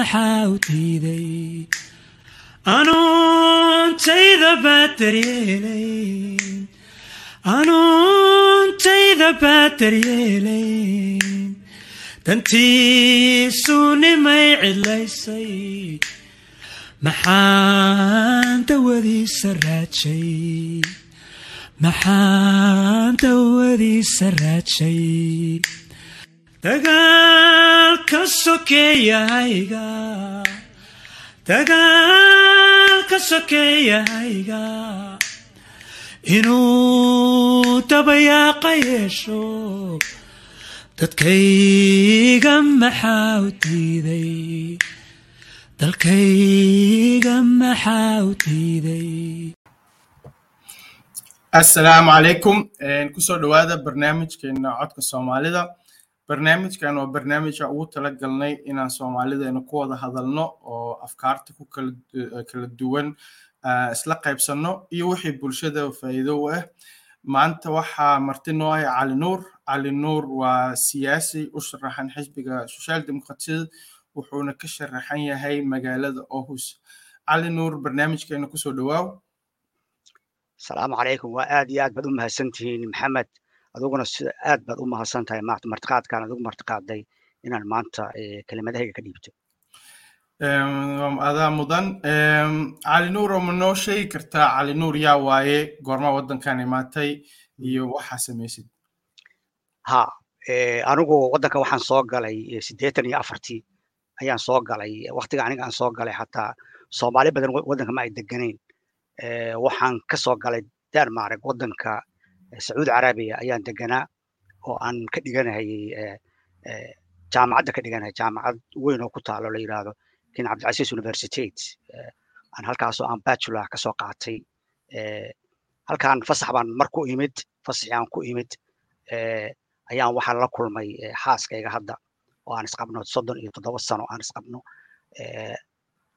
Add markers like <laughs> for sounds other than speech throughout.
maxaa u diiday anuuntayda baad daryeelayn anuuntayda baad daryeelayn dantiisu nimay cidlaysay maxaan dawadiisa raajay maxaan dawadiisa raajay dagaalka sokeeyahayga dagaalka sokeeyahayga inuu dabayaaqa yeesho. Dadkayga maxaa u diiday. Dalkayga maxaa u diiday. Assalaamu calaykum ku soo dhowaada barnaamijkeena codka soomaalida barnaamijkan waa barnaamija ugu tala galnay inaan soomaalideena ku wada hadalno oo afkaarta ku kala duwan isla qaybsanno iyo wixii bulshada faa'iido u ah maanta waxaa marti noo ah cali nuur. Cali nuur waa siyaasi u sharaxan xisbiga social demokratiyad wuxuuna ka sharaxan yahay magaalada ohus cali nuur barnaamijkeena ku soo dhowaaw asalaamu calaykum. Waa aad iyo aad baad u mahadsantihiin maxamed adiguna sida aad baad u mahadsan tahay martiqaadkan adigu martiqaaday inaan maanta kelimadahayga ka dhiibto. Adaa mudan. Cali nuur oo ma noo sheegi kartaa? Cali nuur yaa waaye goorma waddankan imaatay iyo waxaa samaysid. Ha anigu waddanka waxaan soo galay siddeetan iyo afartii ayaan soo galay. Waktiga aniga aan soo galay xataa soomaali badan waddanka ma ay deganayn waxaan ka soo galay denmark waddanka sacuudi carabiya ayaan deganaa oo aan ka dhiganahayay jaamacadda ka dhiganahaya jaamacad weyn oo ku taalo la yidhaahdo king cabdilcasiis universitate aan halkaasoo aan bachelor ka soo qaatay halkaan fasax baan mar imid fasaxii aan ku imid ayaan waxaan la kulmay xaaskayga hadda oo aan isqabno soddon iyo toddoba sano aan isqabno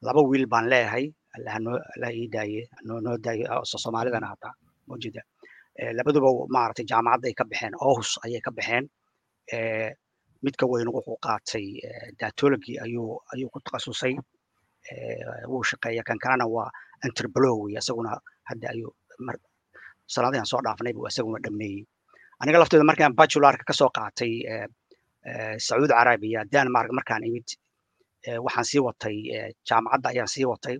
laba wiil baan leeyahay la ii daaye noo daaye soomaalidana hataa mojida labaduba maaragtay jaamacadda ay ka baxeen ohus ayay ka baxeen. Midka weyn wuxuu qaatay datology ayuu ayuu ku takhasusay. Wuu shaqeeya kan kalena waa antropology isaguna hadda ayuu sanadihan soo dhaafnay buu isaguna dhameeyey. Aniga lafteeda markaan bachelarka ka soo qaatay sacuudi carabiya denmark markaan imid waxaan sii watay jaamacadda ayaan sii watay.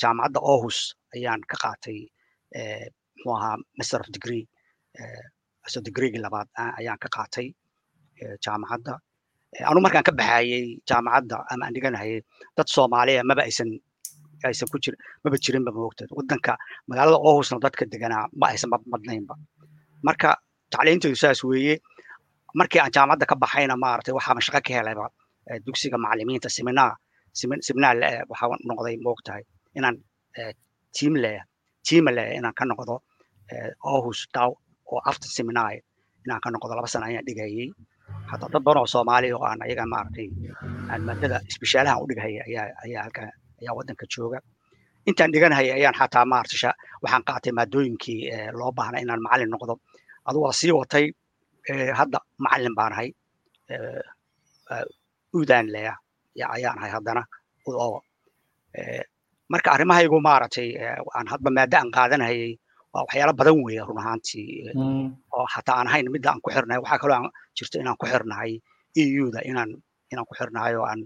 Jaamacadda ohus ayaan ka qaatay muxuu ahaa master of degree so degreegii labaad ayaan ka qaatay jaamacadda. Anu markaan ka baxayey jaamacadda ama aan dhiganahayay dad soomaaliya maba aysan aysan ku jir maba jirinba moogteed waddanka magaalada ohusna dadka deganaa ma aysan madnaynba. Marka tacliinteedu saas weeye markii aan jaamacadda ka baxayna maaragtay waxaaba shaqo ka helayba dugsiga macallimiinta seminar seminar waxaa noqday moogtahay inaan tiim leeya tiima leeya inaan ka noqdo ohus daw oo after seminar inaan ka noqdo laba sana ayaan dhigayay. Hataa dad badan oo soomaali oo aan ayaga maaragtay aan maadada isbishaalahan u dhigahaya ayaa ayaa ayaa waddanka jooga. Intaan dhiganahaya ayaan xataa maaragtay waxaan qaatay maadooyinkii loo baahnay inaan macallin noqdo. Adu waa sii watay hadda macallin baan ahay udan ayaan ahay haddana oo marka arrimahaygu maaragtay aan hadba maaddo aan qaadanahayay waa waxyaalo badan weeye run ahaantii oo hataa aan ahayn midda aan ku xirnahay waxaa kaloo aan jirto inaan ku xirnahay euda inaan inaan ku xirnahay oo aan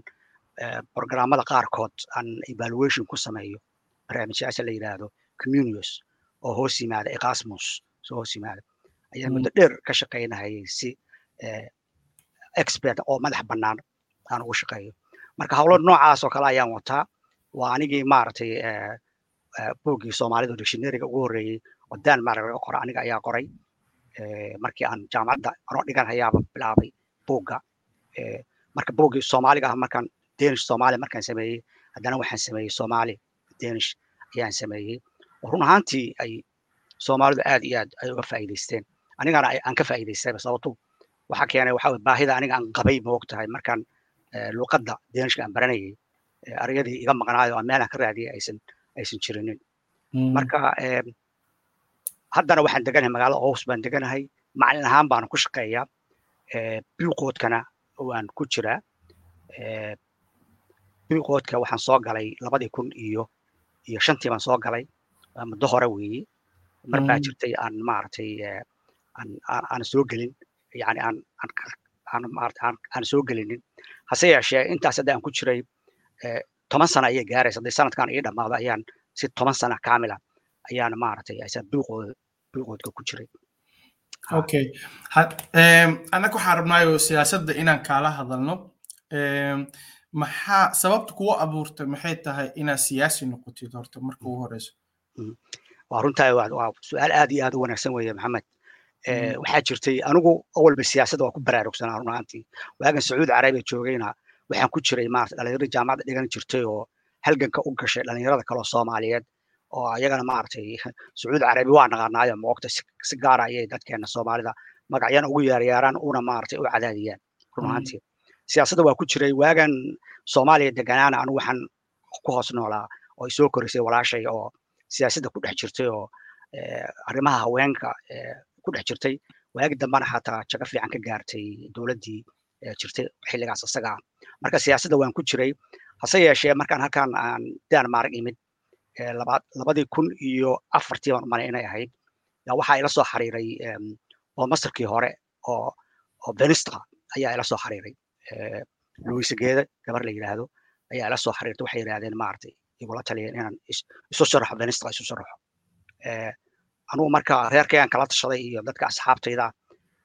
programmada qaarkood aan evaluation ku sameeyo. Barnaamijyaasha la yidhaahdo communius oo hoos yimaada erasmus soo hoos yimaada. Ayaan muddo dheer ka shaqaynahayay si expert oo madax bannaan aan ugu shaqeeyo. Marka howlo noocaas oo kale ayaan wataa waa anigii maaragtay boggii soomaalidu dictionaryga ugu horreeyey oo denmark laga qora aniga ayaa qoray. Markii aan jaamacadda anoo dhigan bilaabay bogga. Marka boggii soomaaliga ah markaan danish soomaali markaan sameeyey haddana waxaan sameeyey soomaali danish ayaan sameeyey oo run ahaantii ay soomaalidu aad iyo aad ay uga faa'iidaysteen. Anigana aan ka faa'iidaystayba sababto waxaa keenay waxa baahida aniga aan qabay ma og tahay markaan luqadda danishka aan baranayay arayadii iga maqnaayo aan meelaan ka raadiyay aysan aysan jirinin. Marka haddana waxaan deganahay magaalada ows baan deganahay macalin ahaan baana ku shaqeeyaa biuqoodkana waan ku jiraa biiqoodka waxaan soo galay labadii kun iyo iyo shantii baan soo galay muddo hore weeye mar baa jirtay aan maaragtay aan aan soo gelin yani aan aan maarata aan aan soo gelinin. Hase yeeshee intaas hadda aan ku jiray toban sano ayay gaaraysa haddii sanadkan ii dhammaado ayaan si toban sano kaamila ayaan maaragtay aysan biiqooda biiqoodka ku jiray. Okay annaga waxaan rabnaayo siyaasadda inaan kaala hadalno. Maxaa sababta kugu abuurtay maxay tahay inaad siyaasi noqotid horta marka ugu horeyso? Waa runtaa waa su'aal aad iyo aad u wanaagsan weeye maxamed. Waxaa jirtay anigu awalba siyaasadda waa ku baraarugsanaa run ahaantii waagan sacuudi carabiya joogayna waxaan ku jiray maarata dhalinyarada jaamacadda dhigan jirtay oo halganka u gashay dhalinyarada kaloo soomaaliyeed oo ayagana maaragtay sacuudi carabi waa naqaanaayo moogta si gaara ayay dadkeena soomaalida magacyana ugu yaaryaaraan una maaragtay u cadaadiyaan run ahaantii. Siyaasadda waa ku jiray waagan soomaaliya deganaana anigu waxaan ku hoos noolaa oo ay soo korisay walaashay oo siyaasadda ku dhex jirtay oo arrimaha haweenka ku dhex jirtay. Waagi dambana xataa jago fiican ka gaartay dowladdii jirtay xilligaas isagaa marka siyaasadda waan ku jiray hase yeeshee markaan halkaan aan denmark imid labadii kun iyo afartii baan umalay inay ahayd. Yaa waxaa ila soo xiriiray oo masarkii hore oo oo venistra ayaa ila soo xiriiray luisa geede gabar la yidhaahdo ayaa ila soo xiriirtay waxay yidhahdeen maaragtay igula taliyeen inaan isu sharaxo venistra isu sharaxo anugu marka reerkayaan kala tashaday iyo dadka asxaabtayda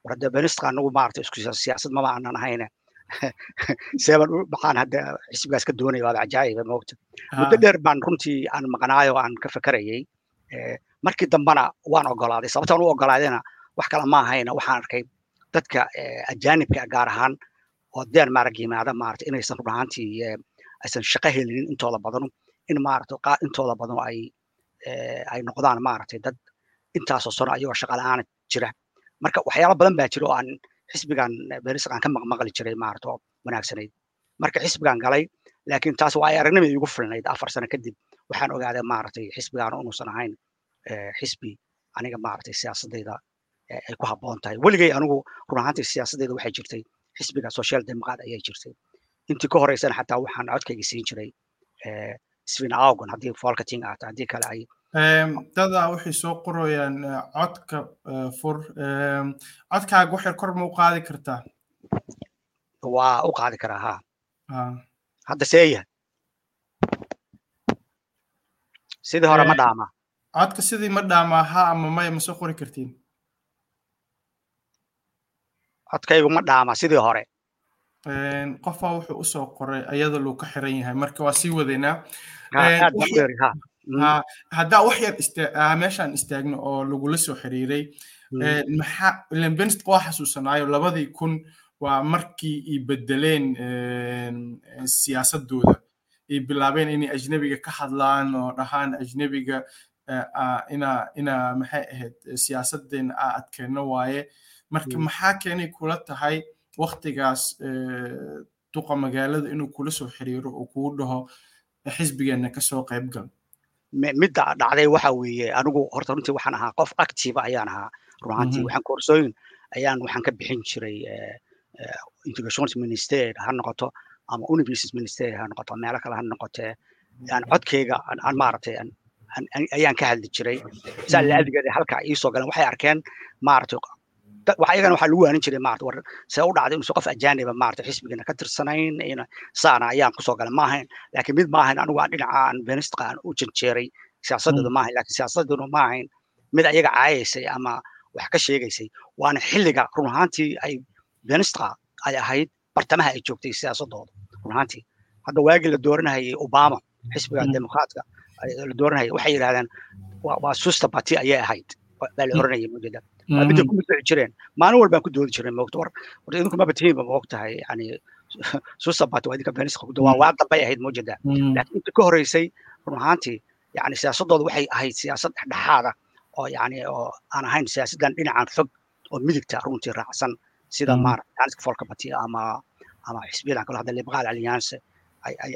war hadda venistra anagu maaragtay isku <laughs> siyaasad maba aanan ahayne seeban maxaan hadda xisbigaas ka doonaya waaba cajaayiba moogta muddo dheer baan runtii aan maqnaayo aan ka fakarayay markii dambana waan ogolaaday sababtaan u ogolaadayna wax kale ma ahayna waxaan arkay dadka ajaanibka gaar ahaan oo denmark yimaada maarata inaysan run ahaantii aysan shaqo helinin intooda badanu in maarata intooda badanu ay ay noqdaan maaragtay dad intaasoo sano ayagoo shaqa la'aana jira marka waxyaalo badan baa jira oo aan xisbigan berisaq aan ka maqmaqli jiray maarata wanaagsanayd. Marka xisbigan galay laakiin taas waa ay aragnimay igu filnayd afar sano kadib waxaan ogaaday maaragtay xisbigan unuusan ahayn xisbi aniga maaragtay siyaasadayda ay ku habboon tahay. Weligay anigu run ahaantii siyaasadayda waxay jirtay xisbiga social democrat ayay jirtay. Intii ka horeysana xataa waxaan codkayga siin jiray sven augon haddii folkating aata haddii kale ay dadaa waxay soo qorayaan codka fur codkaaga waxay kor ma u qaadi kartaa waa u qaadi karaa ha hadda seeya sidii hore ma dhaama codka sidii ma dhaamaa ha ama maya ma soo qori kartiin? Codkaygu ma dhaama sidii hore. Qofaa wuxuu u soo qoray ayada luu ka xiran yahay. Marka waa sii wadaynaa haddaa wax yar meeshaan istaagno oo lagula soo xiriiray maxaa ilan benst waa xasuusanaayo labadii kun waa markii ay bedeleen siyaasadooda ay bilaabeen inay ajnebiga ka hadlaan oo dhahaan ajnebiga ina ina maxay ahayd siyaasadeena aa adkeenno waaye. Marka maxaa keenay kula tahay waktigaas duqa magaalada inuu kula soo xiriiro oo kugu dhaho xisbigeena ka soo qayb gal midda dhacday waxa weeye anigu horta runtii waxaan ahaa qof active ayaan ahaa. Run ahaantii waxaan koorsooyin ayaan waxaan ka bixin jiray integrations minister ha noqoto ama universities minister ha noqoto meelo kale ha noqotee aan codkayga aan maaragtay ayaan ka hadli jiray. Saa laadigeeda halkaa iisoo galeen waxay arkeen maaragtay iyagana waxaa lagu waanin jiray maarata war see u dhacday inuusan qof ajaaniba maarata xisbigana ka tirsanayn saana ayaan ku soo galay ma ahayn laakiin mid ma ahayn anigu aan dhinaca aan benistka aan u janjeeray siyaasadeedu ma ahayn laakiin siyaasadeedu ma ahayn mid ayaga caayaysay ama wax ka sheegaysay waana xilliga run ahaantii ay benistka ay ahayd bartamaha ay joogtay siyaasadooda run ahaantii hadda waagii la dooranayay obama xisbiga demokraatka la dooranayay waxay yidhahdeen waa susta party ayay ahayd baa la oranayay mudada midda ku mudbici jireen maalin walbaan ku doodi jireen moogta war war idinku maba tihiinba moog tahay yani susabat waa idinka beniska ku waa waa dambay ahayd mawjada laakiin inta ka horeysay run ahaantii yani siyaasadooda waxay ahayd siyaasad dhexdhexaada oo yani oo aan ahayn siyaasadan dhinacan fog oo midigta runtii raacsan sida maarata folka bati ama ama xisbiyadan kale hadda liberal alliance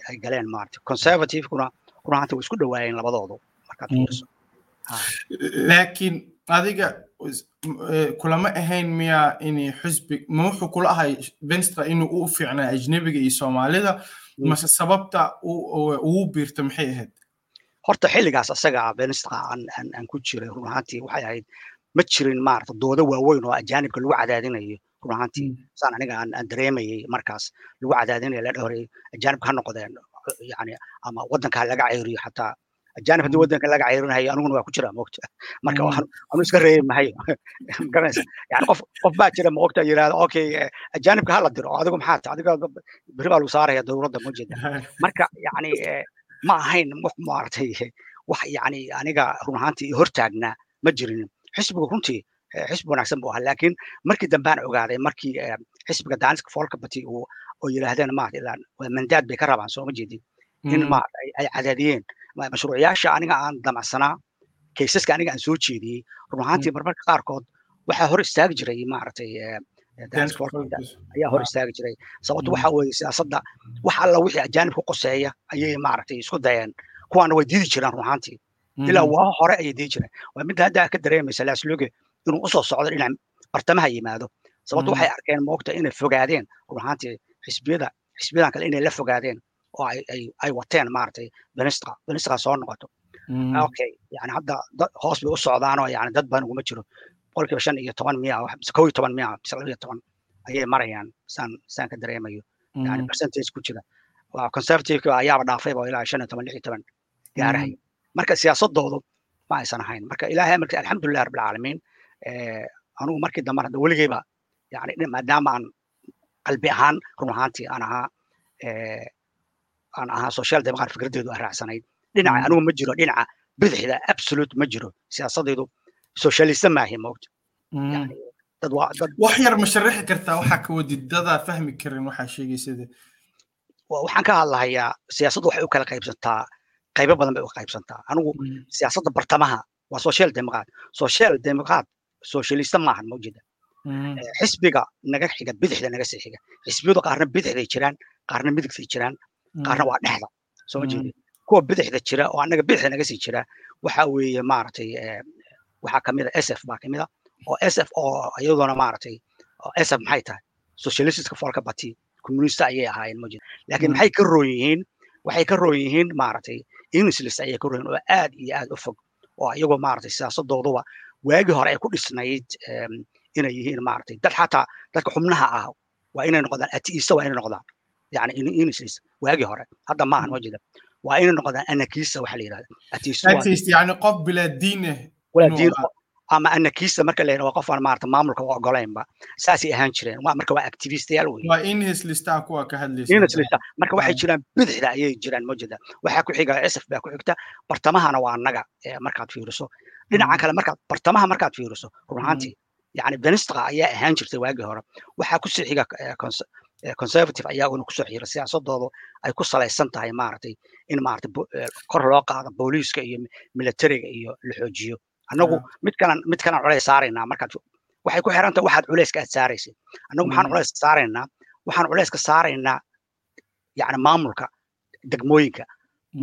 ay galeen maarata conservativekuna run ahaantii way isku dhawaayeen labadoodu markaad fiiriso <laughs> laakiin adiga kulama ahayn miyaa in xisbi ma wuxuu kula ahay benstra inuu u fiicnaa ajnebiga iyo soomaalida mase sababta ugu biirta maxay ahayd? Horta xilligaas asaga benistra aan aan ku jiray run ahaantii waxay ahayd ma jirin maarata doodo waaweyn oo ajaanibka lagu cadaadinayo run ahaantii saan aniga aan dareemayay markaas lagu cadaadinayo la dhahorey ajaanibka ha noqdeen yani ama waddanka ha laga ceyriyo xataa ajaanib haddii waddanka laga ceyrinayo aniguna waa ku jira moogta. Marka anu iska reebi mahayo <laughs> garanaysa yani qof qof baa jira moogta yidhahda okay ajaanibka hala diro adigu maxaa ta adiga beri baa lagu saaraya dowladda mojeeda <laughs> marka yani ma ahayn wax maaragtay wax yani aniga run ahaantii hortaagnaa ma jirin xisbigu runtii xisbi wanaagsan buu ahaa laakiin markii dambaan ogaaday markii xisbiga daaniska uu oo yidhaahdeen maarata mandaad bay ka rabaan soo ma jeedin. In maarata ay cadaadiyeen mashruucyaasha aniga aan damacsanaa kaysaska aniga aan soo jeediyey run ahaantii marmarka qaarkood waxaa hor istaagi jiray maaragtay ayaa hor istaagi jiray. Sababto waxa weeye siyaasadda wax alla wixii ajaanib ku qoseeya ayay maaragtay isku dayeen kuwaana way diidi jireen run ahaantii ilaa waa hore ayay diidi jireen. Waa midda hadda ka dareemaysa laasluge inuu u soo socdo dhinac bartamaha yimaado. Sababto waxay arkeen moogta inay fogaadeen run ahaantii xisbiyada xisbiyadan kale inay la fogaadeen oo ay wateen maaragtay benistra benistra soo noqoto okay yani hadda hoos bay u socdaanoo yani dad badan uguma jiro boqolkiiba shan iyo toban miya mise kow iyo toban miya mise laba iyo toban ayay marayaan saan saan ka dareemayo yani percentage ku jira conservative ayaaba dhaafayba ilaa shan iyo toban lix iyo toban gaarahaya marka siyaasadoodu ma aysan ahayn marka ilaahay amarkii alxamdulilah rabbilcaalamiin anugu markii dambe hadda weligeyba yani maadaama aan qalbi ahaan run ahaantii aan ahaa aan ahaa social democrat fikraddeedu aan raacsanayd dhinaca anigu ma jiro dhinaca bidixda absolute ma jiro siyaasaddeedu socialista maahi moogta wax yar ma sharaxi kartaa waxaa ka wadidada fahmi karin waxaa sheegaysada waxaan ka hadlahayaa siyaasaddu waxay u kala qaybsantaa qaybo badan bay u qaybsantaa anigu siyaasadda bartamaha waa social democrat. social democrat socialista maahan mawjida xisbiga naga xiga bidixda naga sii xiga xisbiyadu qaarna bidixday jiraan qaarna midigtay jiraan qaarna waa dhexda soo ma jeedi kuwa bidixda jira oo annaga bidixda naga sii jira waxa weeye maaragtay waxaa ka mid a sf baa ka mid a oo sf oo iyaduna maaragtay sf maxay tahay? Socialistiska folka bati communista ayay ahaayeen ma jira. Laakiin maxay ka roon yihiin waxay ka roon yihiin maaragtay unislis ayay ka roon yihiin oo aad iyo aad u fog oo iyagoo maaragtay siyaasadooduba waagii hore ay ku dhisnayd inay yihiin maaragtay. Dad xataa dadka xubnaha ah waa inay noqdaan atiista waa inay noqdaan yani unislis waagii hore hadda maahan ma jira waa inay noqdaan anakista waxa la yidhahda yani qof bilaa diin ah walaa diin ama anakista marka la yidhahdo qof aan maarata maamulka u ogolaynba saasay ahaan jireen waa marka waa activistayaal wey waa inhis listaa kuwa ka hadlaysa inhis lista marka waxay jiraan bidixda ayay jiraan mojeda waxaa ku xiga sf baa ku xigta bartamahana waa annaga markaad fiiriso dhinaca kale markaad bartamaha markaad fiiriso run ahaantii yani benistra ayaa ahaan jirtay waagii hore waxaa ku sii xiga conservative ayaaguna ku soo xiira siyaasadoodu ay ku salaysan tahay maaragtay in maaragtay kor loo qaado booliiska iyo militariga iyo la xoojiyo annagu mid kalan mid kalan culays saaraynaa markaad waxay ku xiran tahay waxaad culayska aad saaraysid annagu maxaan culayska saaraynaa waxaan culayska saaraynaa yani maamulka degmooyinka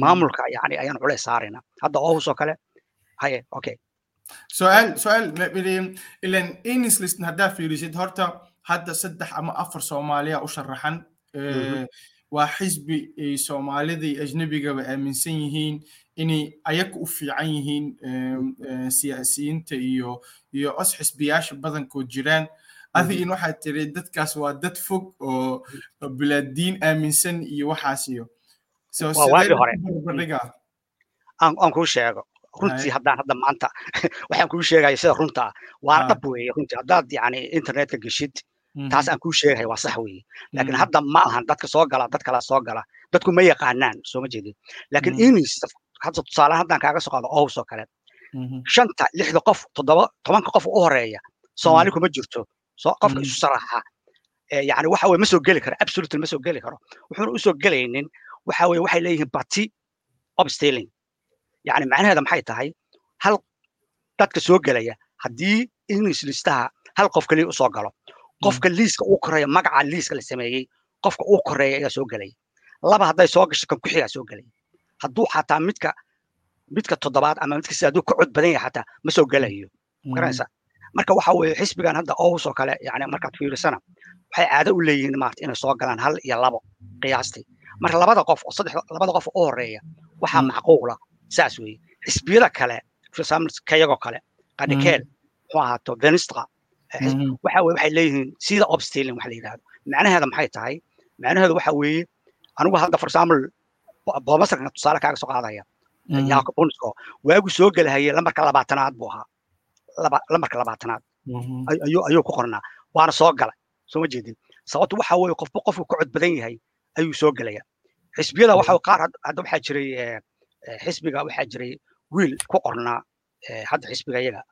maamulka yani ayaan culays saaraynaa hadda ohus oo kale haye okay su'aal su'aal ilan inislist haddaa fiirisid horta hadda saddex ama afar soomaaliya u sharaxan waa xisbi ay soomaalida iyo ajnebigaba aaminsan yihiin inay ayaga u fiican yihiin siyaasiyiinta iyo iyo os xisbiyaasha badankood jiraan. Adigin waxaad tiri dadkaas waa dad fog oo bilaadiin aaminsan iyo waxaas iyo. Aan kuu sheego. Runtii haddaan hadda maanta <laughs> waxaan kuu sheegaya sida runta ah. waa dhab weeye runtii. Haddaad yani internetka geshid taas aan kuu sheegaya waa sax weeye laakiin hadda ma ahan dadka soo gala dad kala soo gala dadku ma yaqaanaan soo ma jeedin laakiin inis hadda tusaale haddaan kaaga soo qaado ows oo kale shanta lixda qof toddoba tobanka qof u horreeya soomaali kuma jirto qofka isu saraxa yani waxa weye ma soo geli karo absolutely ma soo geli karo wuxuuna u soo gelaynin waxa weye waxay leeyihiin bati obstilling yani macnaheeda maxay tahay hal dadka soo gelaya haddii english listaha hal qof kaliya u soo galo qofka liiska uu koreeya magaca liiska la sameeyey qofka uu koreeya ayaa soo gelaya laba hadday soo gasho kan kuxigaa soo gelaya hadduu xataa midka midka toddobaad ama midka sida hadduu ka cod badan yahay xataa ma soo gelayo garanaysa marka waxa weeye xisbigan hadda owus oo kale yani markaad fiirisana waxay caado u leeyihiin maarata inay soo galaan hal iyo labo qiyaastii marka labada qof oo saddex labada qof oo horreeya waxaa macquula saas weeye xisbiyada kale for example kayagoo kale qadhikeel muxuu ahaato venistra waxa weye waxay leeyihiin sida obstilling waxa la yidhahdo macnaheeda maxay tahay? Macnaheedu waxa weeye anigu hadda for example boomasarka tusaale kaaga soo qaadaya yaako bunisko waagu soo gelahayay lambarka labaatanaad buu ahaa. Lambarka labaatanaad. Ayuu ayuu ku qornaa waana soo galay. Soo ma jeedin. Sababtu waxa weeye qofba qofku ka cod badan yahay ayuu soo gelaya xisbiyada waxa qaar hadda waxaa jiray xisbiga waxaa jiray wiil ku qornaa hadda xisbiga iyaga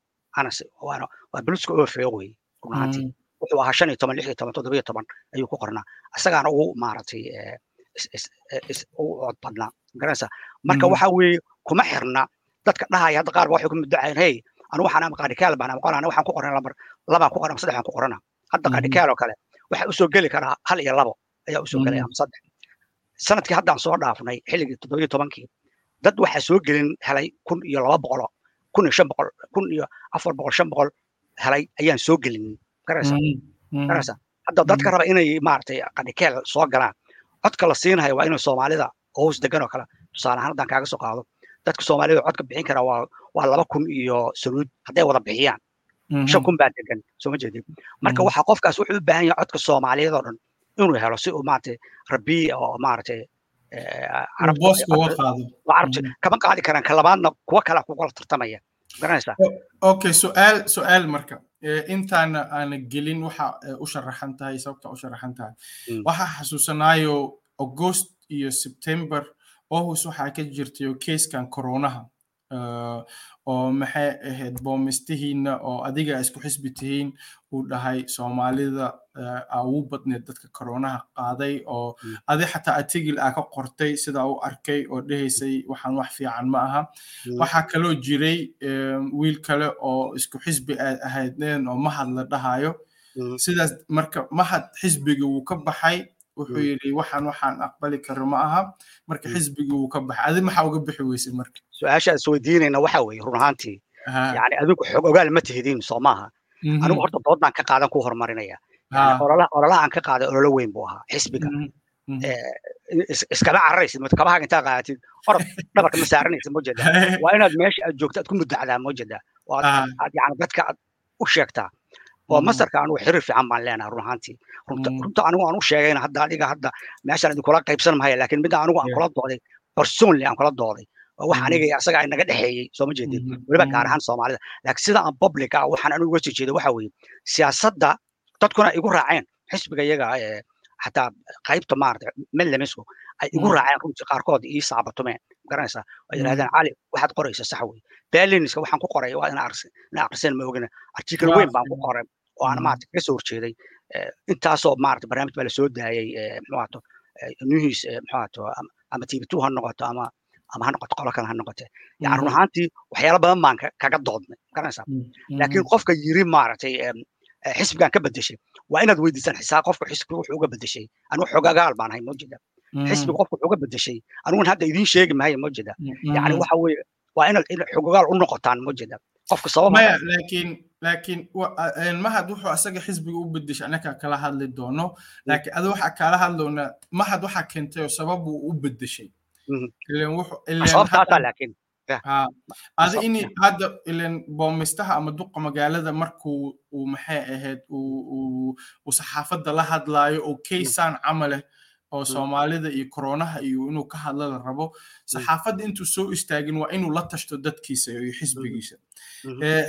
waa buluska oo feeq wey runaantii wuxuu ahaa shan iyo toban lix iyo toban toddoba iyo toban ayuu ku qornaa isagaana ugu maaragtay ugu cod badnaa garanaysa marka waxa weeye kuma xirna dadka dhahaya hadda qaar ba waxay ku hey anu waxaan ama qaadhikaal baan ama waxaan ku qoran lambar labaan ku qoran ama saddex aan ku qorana hadda qaadhikaal oo kale waxaa u soo geli karaa hal iyo labo ayaa u soo gelaya ama saddex sannadkii haddaan soo dhaafnay xilligii toddoba iyo tobankii dad waxaa soo gelin helay kun iyo laba boqolo kun iyo shan boqol kun iyo afar boqol shan boqol helay ayaan soo gelin. Garaysa garaysa hadda dadka raba inay maaragtay qadhikeel soo galaan. Codka la siinaya waa inay soomaalida hoos degan oo kale tusaale ahaan haddaan kaaga soo qaado dadka soomaalida codka bixin kara waa waa laba kun iyo saluud hadday wada bixiyaan. Shan kun baa degan soo ma jeedin. Marka waxa qofkaas wuxuu u baahan yahay codka soomaaliyeed oo dhan inuu helo si uu maaragtay rabii oo maaragtay kama qaadi karaan ka labaadna kuwa kale kugala tartamaya. Garanaysaa okay su'aal su'aal marka. Intaana aana gelin waxa u sharaxan tahay sababta u sharaxan tahay. Waxaa xasuusanaayo august iyo september ohus waxaa ka jirtay keeskan coronaha oo maxay ahayd boomistihiina oo adiga isku xisbi tihiin uu dhahay soomaalida aa ugu badneed dadka coronaha qaaday oo adi xataa atigil aa ka qortay sidaa u arkay oo dhehaysay waxaan wax fiican ma aha. Waxaa kaloo jiray wiil kale oo isku xisbi aad ahaydeen oo mahad la dhahayo sidaas marka mahad xisbiga wuu ka baxay wuxuu yidhi waxaan waxaan aqbali karo ma aha. Marka xisbigii wuu ka baxay adi maxaa uga bixi weysay marka? Su'aasha isweydiinayna waxa weeye run ahaantii. Yani adigu xog ogaal ma tihidin soo maaha anigu horta doodaan ka qaadan ku horumarinaya. Ololaha aan ka qaaday ololo weyn buu ahaa xisbiga. Iskama cararaysid mid kabahaga intaa qaadatid orod dhabarka ma saaranaysid ma jeeda <laughs> waa inaad meesha aad joogto aad ku mudacdaa ma jeeda oo aad yani dadka aad u sheegtaa oo masarka anugu xiriir fiican baan leenahay run ahaantii runta anigu aan u sheegayna hadda adiga hadda meeshaan idinkula qaybsan mahaya laakiin midda anigu aan kula dooday personally aan kula dooday oo wax aniga asaga inaga dhexeeyey soo ma jeedin weliba gaar ahaan soomaalida laakiin sida aan public ah waxaan anigu uga soo jeeda waxa weeye siyaasadda dadkuna igu raaceen xisbiga iyaga xataa qaybta maarata medlemisku ay igu raaceen runtii qaarkood ii saabatumeen garanaysaa ay yidhahdeen cali waxaad qoraysa sax wey berliniska waxaan ku qoray waa ina aqriseen ma ogina article weyn baan ku qoray oo aan maarata kaga soo horjeeday intaasoo maarata barnaamij baa la soo daayay muxuato newhiis muxuato ama tv two ha noqoto ama ama ha noqoto qolo kale ha noqote yani run ahaantii waxyaalo badan baan kaga doodnay garanaysaa laakiin qofka yiri maaragtay xisbigan ka bedeshay waa inaad weydiisaan xisaab qofka xisbiga wuxuu uga bedeshay anigu xogagaal baan ahay mojeda xisbiga qofka wuxuu uga bedeshay aniguan hadda idiin sheegi maayo mojeda yani waxa weeye waa inaad xogagaal u noqotaan mojeda qofka sababmaya laakiin laakiin mahad wuxuu asaga xisbiga u bedeshay anaka kala hadli doono. Laakiin adi waxaa kala hadlownaa mahad waxaa keentay oo sabab uu u bedeshay adi ini hadda ilen boomistaha ama duqa magaalada markuu uu maxay ahayd uu saxaafadda la hadlaayo oo kaysaan camaleh oo soomaalida iyo koronaha iyo inuu ka hadla la rabo saxaafadda intuu soo istaagin waa inuu la tashto dadkiisa iyo xisbigiisa.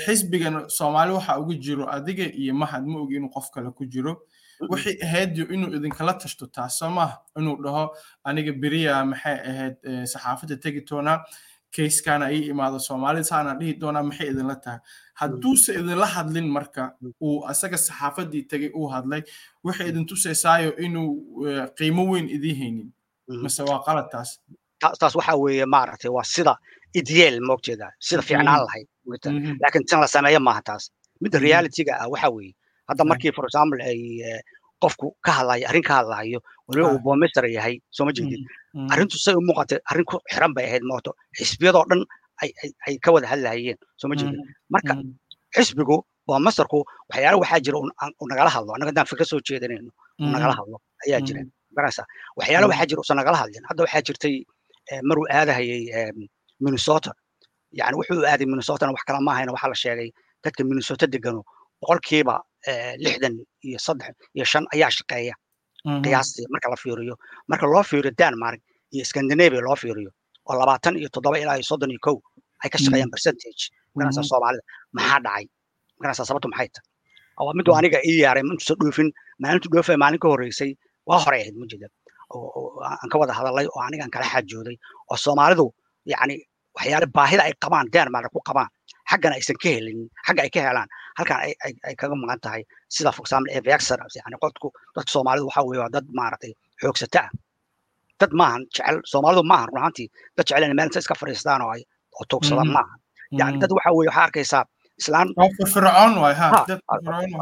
Xisbigan soomaali waxa ugu jiro adiga iyo mahad ma ogi inuu qof kale ku jiro. Waxay ahayd inuu idinkala tashto taas soo maaha inuu dhaho aniga beriya maxay ahayd saxaafadda tegi doonaa kayskana ii imaado soomaalida saana dhihi doonaa maxay idinla tahay? Hadduuse idinla hadlin marka uu asaga saxaafaddii tegay uu hadlay waxay idin tusaysaayo inuu qiimo weyn idiin haynin. Mase waa qalad taas. Taas waxa weeye maaragtay waa sida idyeel moogjeeda sida fiicnaan lahayd laakiin tan la sameeyo maaha taas. Midda realityga ah waxa weeye hadda markii for example ay qofku ka hadlayo arrin ka hadlayo waliba uu boomester yahay soo ma jeedid arrintu say u muuqatay arrin ku xiran bay ahayd mooto. Xisbiyadoo dhan ay ka wada hadlahayeen soo ma jeedid marka xisbigu boomesterku waxyaala waxaa jira uu nagala hadlo annaga haddaan fikra soo jeedanayno uu nagala hadlo ayaa jira garanaysaa waxyaala waxaa jira usan nagala hadlin. Hadda waxaa jirtay maruu aadahayay minnesota. Yani wuxuu aaday minnesotana wax kala maahayna waxaa la sheegay dadka minnesota degano boqolkiiba lixdan iyo saddex iyo shan ayaa shaqeeya qiyaastii marka la fiiriyo. Marka loo fiiriyo denmark iyo scandinavia loo fiiriyo oo labaatan iyo toddoba ilaa iyo soddon iyo kow ay ka shaqeeyaan percentage. Maganaysaa soomaalida maxaa dhacay? Maganaysaa sababtu maxay tahay? Waa miduu aniga ii yaaray intuusa dhoofin maalintu dhoofay maalin ka horreysay waa horey ahayd mujeda aan ka wada hadalay oo anigaan kala xaajooday oo soomaalidu yani waxyaale baahida ay qabaan denmark ku qabaan xaggana aysan ka helin xagga ay ka helaan halkan ay kaga maqan tahay sida for example evexer yani qodku dadka soomaalidu waxa weeye waa dad maaragtay xoogsata ah dad maahan jecel soomaalidu maahan run ahaantii dad jecel inay meel iska fadhiistaan oo ay oo toogsadaan maahan yani dad waxa weeye waxaa arkaysaa islaan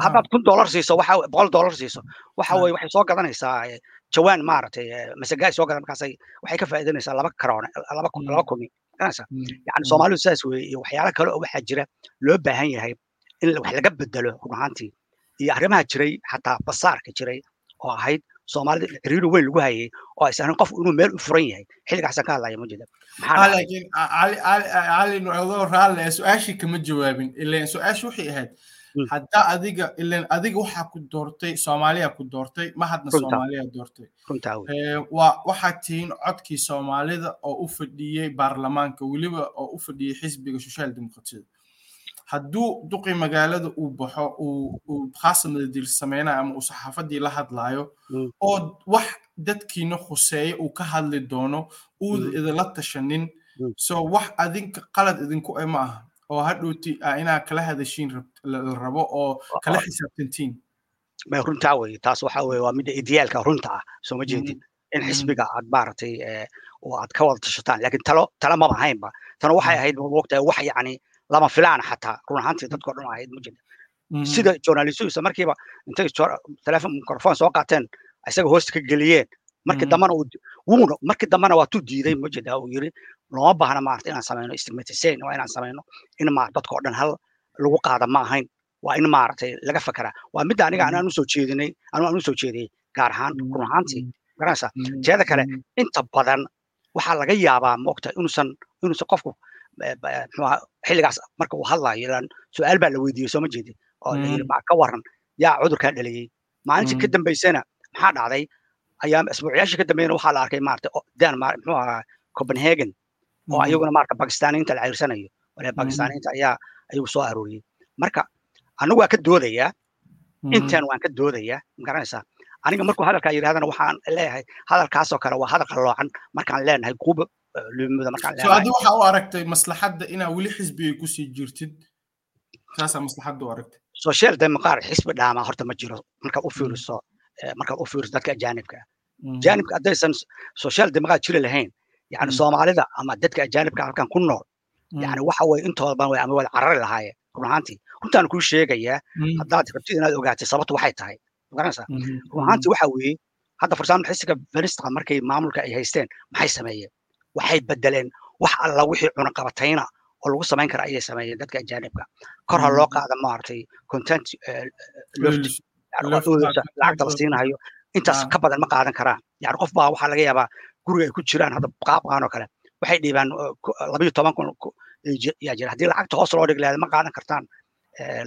haddaad kun dollar siiso waxa boqol dollar siiso waxa weeye waxay soo gadanaysaa jawaan maaragtay masagaay soo gadan markaasay waxay ka faa'iidanaysaa laba karoon laba laba kumi garanaysaa yani soomaalidu sidaas weeye iyo waxyaala kale oo waxaa jira loo baahan yahay in wax laga bedelo run ahaantii iyo arrimaha jiray xataa basaarka jiray oo ahayd soomaalida xiriiri weyn lagu hayay oo aysan qof inuu meel u furan yahay xilligaasaan ka hadlaya ma jida laakiin cali adoo raalle su'aashii kama jawaabin ilan su'aashu waxay ahayd haddaa adiga ilan adiga waxaa ku doortay soomaaliya ku doortay ma hadna soomaaliya doortay. Waa waxaad tihiin codkii soomaalida oo u fadhiyey baarlamaanka weliba oo u fadhiyey xisbiga social demokratiyada hadduu duqi magaalada uu baxo uu khaasamada dil sameynayo ama uu saxaafadii la hadlaayo oo wax dadkiina khuseeya uu ka hadli doono uuda idinla tashanin. So wax adinka qalad idinku e ma aha oo hadhowti inaa kala hadashiin la rabo oo kala xisaabtantiin. May runtaa weye taas waxa weye waa midda idiyaalka runta ah soo ma jeedin. In xisbiga aad maaragtay oo aad ka wada tashataan laakiin talo talo maba ahaynba tano waxay ahayd moogtahay wax yacni lama filaan xataa run ahaantii dadkoo dhan ahayd ma jirta sida journalistuisa markiiba intay telefon mikrofon soo qaateen isaga hoosta ka geliyeen markii dambana wuuna markii dambana waa tuu diiday ma jirta uu yiri looma baahna maarata inaan samayno stigmatization waa inaan samayno in ma dadkoo dhan hal lagu qaada ma ahayn waa in maaragtay laga fekeraa waa midda aniga anaan u soo jeedinay anu aan u soo jeediyey gaar ahaan run ahaantii garanaysaa teeda kale inta badan waxaa laga yaabaa moogta inuusan inuusan qofku muxuaha xilligaas marka uu hadlayo ilaan su'aal baa la weydiiyey soo ma jeedi oo la yiri ma ka waran yaa cudurkaa dhaliyey maalintii ka dambaysana maxaa dhacday ayaa asbuucyaashii ka dambeeyana waxaa la arkay maarata denmark muxuu ahaa copenhagen oo ayaguna maarata bakistaniinta la ceyrsanayo wale bakistaniinta ayaa ayagu soo arooriyey marka anigu waa ka doodayaa intan waan ka doodayaa ma garanaysaa aniga markuu hadalkaa yidhahdana waxaan leeyahay hadalkaasoo kale waa hadal qalloocan markaan leenahay kuuba lumida markaan so adi waxa u aragtay maslaxadda inaa weli xisbigay ku sii jirtid saasaa maslaxadda u aragtay? Social democrat xisbi dhaama horta ma jiro markaad u fiiriso markaad u fiiriso dadka ajaanibka ajaanibka haddaysan social democrat jiri lahayn yani soomaalida ama dadka ajaanibka halkan ku nool yani waxa weye intooda badan ama wada carari lahaayeen run ahaantii runtaan kuu sheegayaa haddaad rabtid inaad ogaatay sababtu waxay tahay garanaysaa run ahaantii waxa weeye hadda for example xisiga venistra markay maamulka ay haysteen maxay sameeyeen waxay bedeleen wax alla wixii cunaqabatayna oo lagu samayn kara ayay sameeyeen dadka ajaanibka kor ha loo qaada maaragtay content lacagta la siinahayo intaas ka badan ma qaadan karaan yani qof baa waxaa laga yaabaa guriga ay ku jiraan hadda qaabqaan oo kale. Waxay dhiibaan labayo toban kun yaa jira. Haddii lacagta hoos loo dhigi lahayd ma qaadan kartaan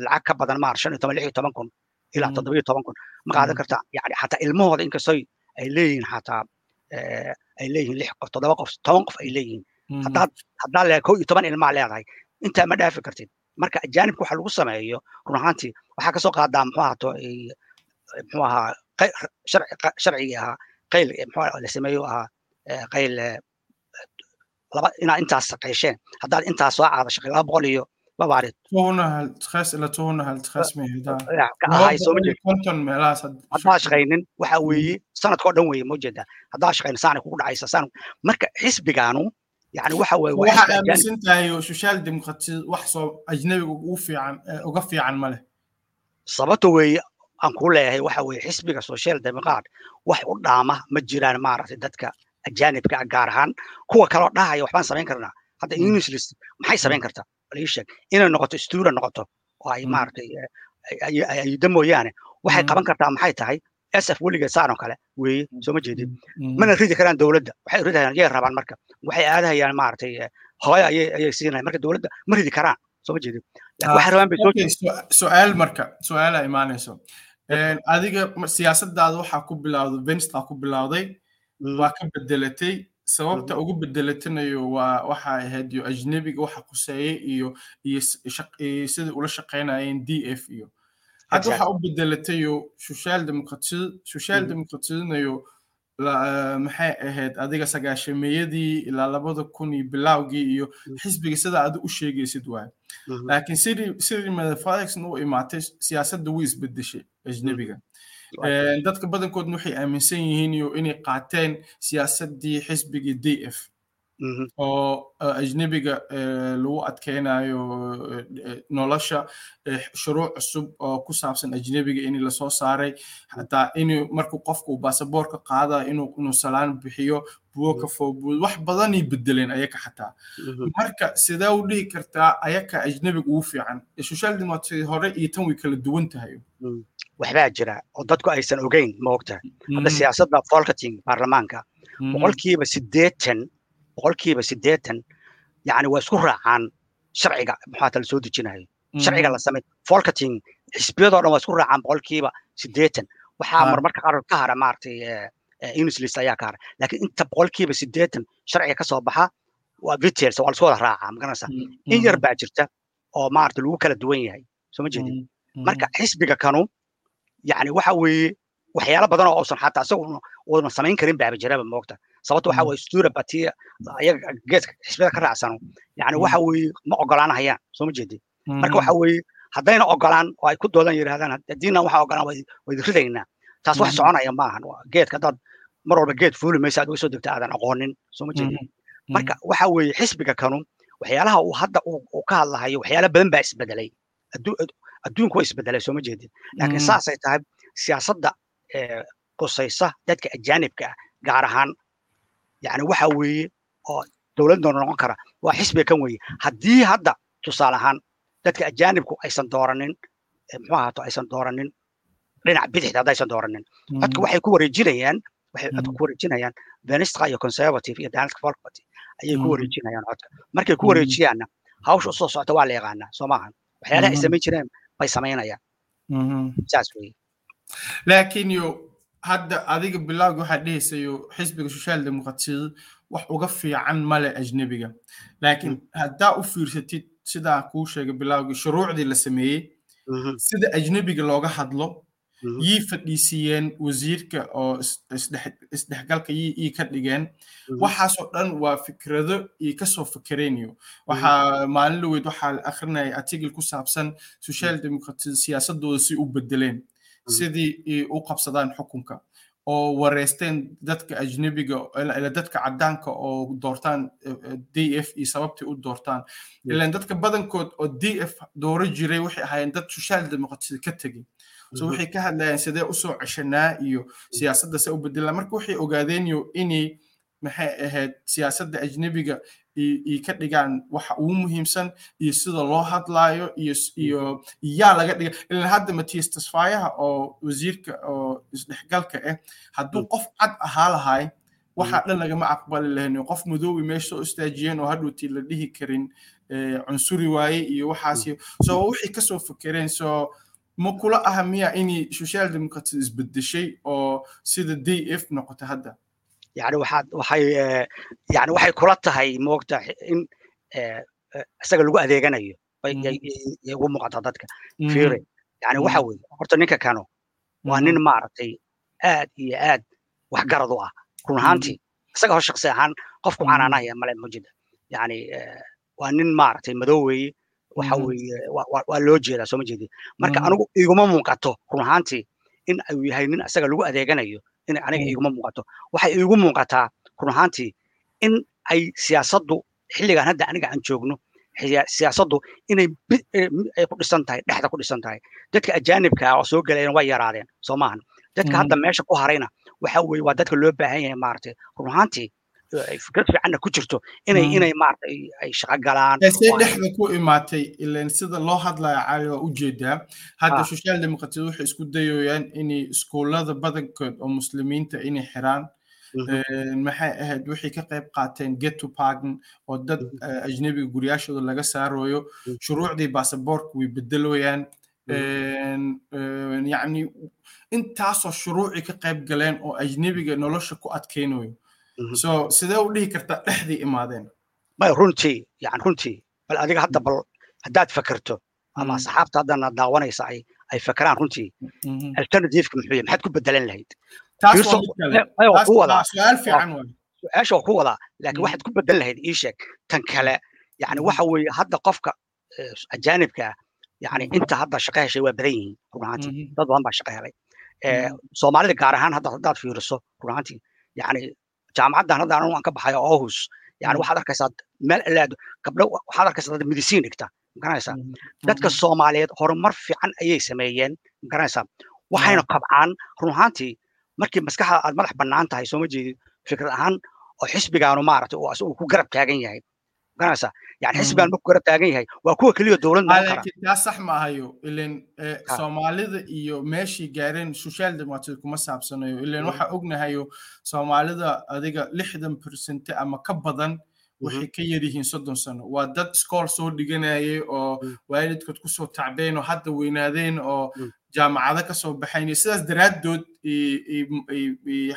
lacag ka badan maar shan iyo toban lix iyo toban kun ilaa toddobiyo toban kun. Ma qaadan kartaan. Yani xataa ilmahooda inkastoy ay leeyihiin xataa ay leeyihiin lix qof toddoba qof toban qof ay leeyihiin. Haddaad haddaa le kow iyo toban ilmaa leedahay intaa ma dhaafi kartid. Marka ajaanibka waxa lagu sameeyo run ahaantii waxaa ka soo qaadaa muxuu ahaato muxuu ahaa sharcigii ahaa qayl muxuu la sameeyo ahaa qayl laba inaad intaas shaqaysheen haddaad intaas soo caada shaqay laba boqol iyo babaarid haddaa shaqaynin waxa weeye sanadkoo dhan weeye maujeedaa haddaa shaqaynin saanay kugu dhacaysa saan marka xisbigaanu yani waxa weeye waxaad aaminsan tahay social democratiyad wax soo ajnabiga ugu fiican uga fiican ma leh sababta weeye aan kuu leeyahay waxa weeye xisbiga social democrat wax u dhaama ma jiraan maaragtay dadka ajaanibka gaar ahaan kuwa kaloo dhahaya waxbaan samayn karnaa. Hadda unislist maxay samayn kartaa? Ii sheeg inay noqoto student noqoto oo ay maaragtay ayida mooyaane waxay qaban kartaa maxay tahay? Sf weligeed saan oo kale weeye soo ma mana ridi karaan dowladda waxay ridayaan yay rabaan marka. Waxay aadahayaan maaragtay hooyo ayay siinayaan marka dowladda ma ridi karaan soo ma jeedin. Waxay rabaan bay soo su'aal marka su'aala imaanayso adiga siyaasadaada waxaa ku bilawday vensta ku bilawday waa ka bedelatay sababta ugu bedelatanayo waa waxa ahayd iyo ajnebiga waxa quseeyey iyo iyo sidai ula shaqaynayeen d f iyo. Hadda waxa u bedelatayo social democratid social democratidnayo maxay ahayd adiga sagaashameeyadii ilaa labada kun iyo bilawgii iyo xisbiga sida adi u sheegaysid waay. Laakiin sidii sidii madafaxn u imaatay siyaasadda way isbedeshay ajnebiga dadka badankoodna waxay aaminsan yihiin inay qaateen siyaasaddii xisbigii d f oo ajnebiga lagu adkeynayo nolosha shuruuc cusub oo ku saabsan ajnebiga in la soo saaray hataa in markuu qofku baasaboorka qaadayo inuu salaan bixiyo buwo ka foobuud wax badanay bedeleen ayaka xataa marka sidee u dhihi kartaa ayaka ajnebiga ugu fiican social democracy hore iyo tan way kala duwan tahay waxbaa jira oo dadku aysan ogeyn ma ogtahay hadda siyaasadda folkating baarlamaanka boqolkiiba siddeetan boqolkiiba siddeetan yani waa isku raacaan sharciga maxaa tala soo dejinayo sharciga la samay folkating xisbiyadoo dhan waa isku raacaan boqolkiiba siddeetan. Waxaa marmarka qaar ka hara maaragtay unislis ayaa ka hara. Laakiin inta boqolkiiba siddeetan sharciga ka soo baxa waa vitels waa lasku wada raacaa ma garanaysaa in yar baa jirta oo maaragtay lagu kala duwan yahay. Soo ma jeedin? Marka xisbiga kanu yani waxa weeye waxyaalo badan oo uusan xataa isagu uunan samayn karin baaba jiraba moogta sababta waxa weye stura batiya ayaga geeska xisbiyada ka raacsano yani waxa weeye ma ogolaanahayaan soo ma jeedin marka waxa weeye haddayna ogolaan oo ay ku doodan yidhahdaan haddiina waxa ogolaan waydi ridaynaa taas wax soconaya maahan geedka haddaad mar walba geed fuuli maysa aad uga soo degta aadan aqoonin soo ma jeedin marka waxa weeye xisbiga kanu waxyaalaha uu hadda uu ka hadlahayo waxyaala badan baa isbedelay adduunku waa isbedelay soo ma jeedin laakiin saasay tahay siyaasadda qusaysa dadka ajaanibka ah gaar ahaan yani waxa weeye oo dowladda noqon kara waa xisbiga kan weeye. Haddii hadda tusaale ahaan dadka ajaanibku aysan dooranin muxuu ahaato aysan dooranin dhinaca bidixda haddaysan dooranin codka waxay ku wareejinayaan waxay codka ku wareejinayaan venistra iyo conservative iyo danska folk party ayay ku wareejinayaan codka markay ku wareejiyaanna hawsha u soo socota waa la yaqaanaa soo maahan waxyaalaha ay samayn jireen bay samaynayaan. Saas weye laakiin yo hadda adiga bilowgi waxaad dhehaysayo xisbiga social democratiyada wax uga fiican male ajnebiga laakiin haddaa u fiirsatid sidaa kuu sheegay bilowgii shuruucdii la sameeyey sida ajnebiga looga hadlo yii fadhiisiiyeen wasiirka oo isdhexgalka yii ka dhigeen. Waxaasoo dhan waa fikrado iyo ka soo fikereenyo waxaa maalin dhaweyd waxaa la akrinaya article ku saabsan social democracy siyaasadooda si u bedeleen sidii u qabsadaan xukunka oo wareysteen dadka ajnebiga dadka caddaanka oo doortaan d f iyo sababtay u doortaan ilan dadka badankood oo d f dooro jiray waxay ahaayeen dad social democracy ka tegey so waxay ka hadlayaan sidee u soo ceshanaa iyo siyaasadda se u bedelaan marka waxay ogaadeenyo inay maxay ahayd siyaasadda ajnebiga iyo ka dhigaan waxa ugu muhiimsan iyo sida loo hadlaayo iyo iyo yaa laga dhiga. Ilan hadda matias tasfaayaha oo wasiirka oo isdhexgalka ah hadduu qof cad ahaa lahay waxaa dhan lagama aqbali lahayn qof madoobi meesha soo istaajiyeen oo hadhowtii la dhihi karin cunsuri waaye iyo waxaas so waxay ka soo fekereen so ma kula aha miya inay social democracy isbedeshay oo sida d f noqota hadda yani waxaad waxay yani waxay kula tahay moogta in isaga lagu adeeganayo bay ugu muuqataa dadka. Fiire yani waxa weeye horta ninka kano waa nin maaragtay aad iyo aad waxgarad u ah run ahaantii. Isaga hor shaksi ahaan qofku canaanahaya male mujida yani waa nin maaragtay madow weeye waxa weeye waa loo jeedaa soo ma jeedi marka anigu iguma muuqato run ahaantii in uu yahay nin isaga lagu adeeganayo in aniga iguma muuqato. Waxay igu muuqataa run ahaantii in ay siyaasaddu xilligan hadda aniga aan joogno siyaasaddu inay ay ku dhisan tahay dhexda ku dhisan tahay. Dadka ajaanibka oo soo galayna way yaraadeen soo maahan. Dadka hadda meesha ku harayna waxa weeye waa dadka loo baahan yahay maaragtay. Run ahaantii fikrad fiicanna ku jirto inay inay maaragtay ay shaqo galaan see dhexda ku imaatay ilan sida loo hadlaya cali waa u jeedaa hadda social democracy waxay isku dayayaan inay iskuullada badankood oo muslimiinta inay xiraan maxay ahayd waxay ka qayb qaateen get to pardon oo dad ajnebiga guryaashooda laga saarayo shuruucdii basaboorka way bedeloyaan yacni intaasoo shuruuci ka qayb galeen oo ajnebiga nolosha ku adkaynayo so sidee u dhihi kartaa dhexdii imaadeen? May runtii yani runtii bal adiga hadda bal haddaad fakerto ama asxaabta haddana daawanaysa ay fakeraan runtii. Alternativeka muxuu yahay maxaad ku bedelan lahayd? Su'aasha waa ku wadaa. laakiin waxaad ku bedelan lahayd ii sheeg tan kale. Yani waxa weeye hadda qofka ajaanibka ah yani inta hadda shaqo heshay waa badan yihiin runaantii dad badan baa shaqo helay. Soomaalida gaar ahaan hadda haddaad fiiriso runaantii yani jaamacaddan hadda anigu aan ka baxayo ohus yani waxaad arkaysaa meel alaado gabdho waxaad arkaysaa dad medicine dhigta ma garanaysaa dadka soomaaliyeed horumar fiican ayay sameeyeen ma garanaysaa waxayna kabcaan run ahaantii markii maskaxda aad madax bannaan tahay sooma jeedid fikrad ahaan oo xisbigaanu maaragtay oo isagu ku garab taagan yahay garanaysaa yani xisbigan marku garab taagan yahay waa kuwa keliya dowlad kara laakiin taa sax ma ahayo ilan soomaalida iyo meeshii gaareen social democracy kuma saabsanayo ilan waxaa ognahayo soomaalida adiga lixdan percent ama ka badan waxay ka yar yihiin soddon sano waa dad iskool soo dhiganayay oo waalidkood ku soo tacbeen oo hadda weynaadeen oo jaamacado ka soo baxayn sidaas daraaddood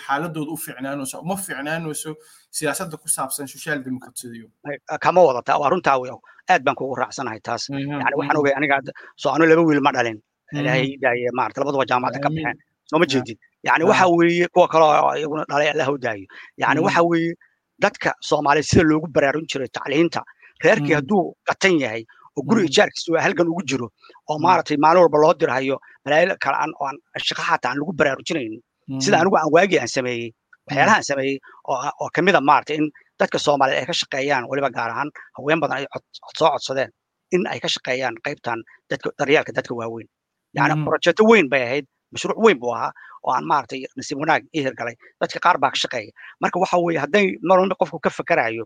xaaladooda u fiicnaanayso uma fiicnaanayso siyaasadda ku saabsan social democracy kama wadata waa runtaa aad baan kugu raacsanahay taas. Yani waxaan ogay aniga soo anu laba wiil ma dhalin. Ilaahay daaye maarata labaduba jaamacadda ka baxeen. Sooma jeedid yani waxa weeye kuwa kaloo iyaguna dhalay allah u daayo. Yani waxa weeye dadka soomaaliya sida loogu baraarun jiray tacliinta reerkii hadduu qatan yahay oo guri ijaarkiisa waa halgan ugu jiro oo maaragtay maalin walba loo dirhayo malaayil kale aan oo aan shaqo xataa aan lagu baraarujinaynin sida anigu aan waagii aan sameeyey waxyaalaha aan sameeyey oo ka mid a maaragtay in dadka soomaaliyeed ay ka shaqeeyaan weliba gaar ahaan haween badan ay soo codsadeen in ay ka shaqeeyaan qaybtan dadka daryeelka dadka waaweyn. Yani projeto weyn bay ahayd mashruuc weyn buu ahaa oo aan maaragtay nasiib wanaag ii hirgalay dadka qaar baa ka shaqeeya marka waxa weeye hadday mar walba qofku ka fakarayo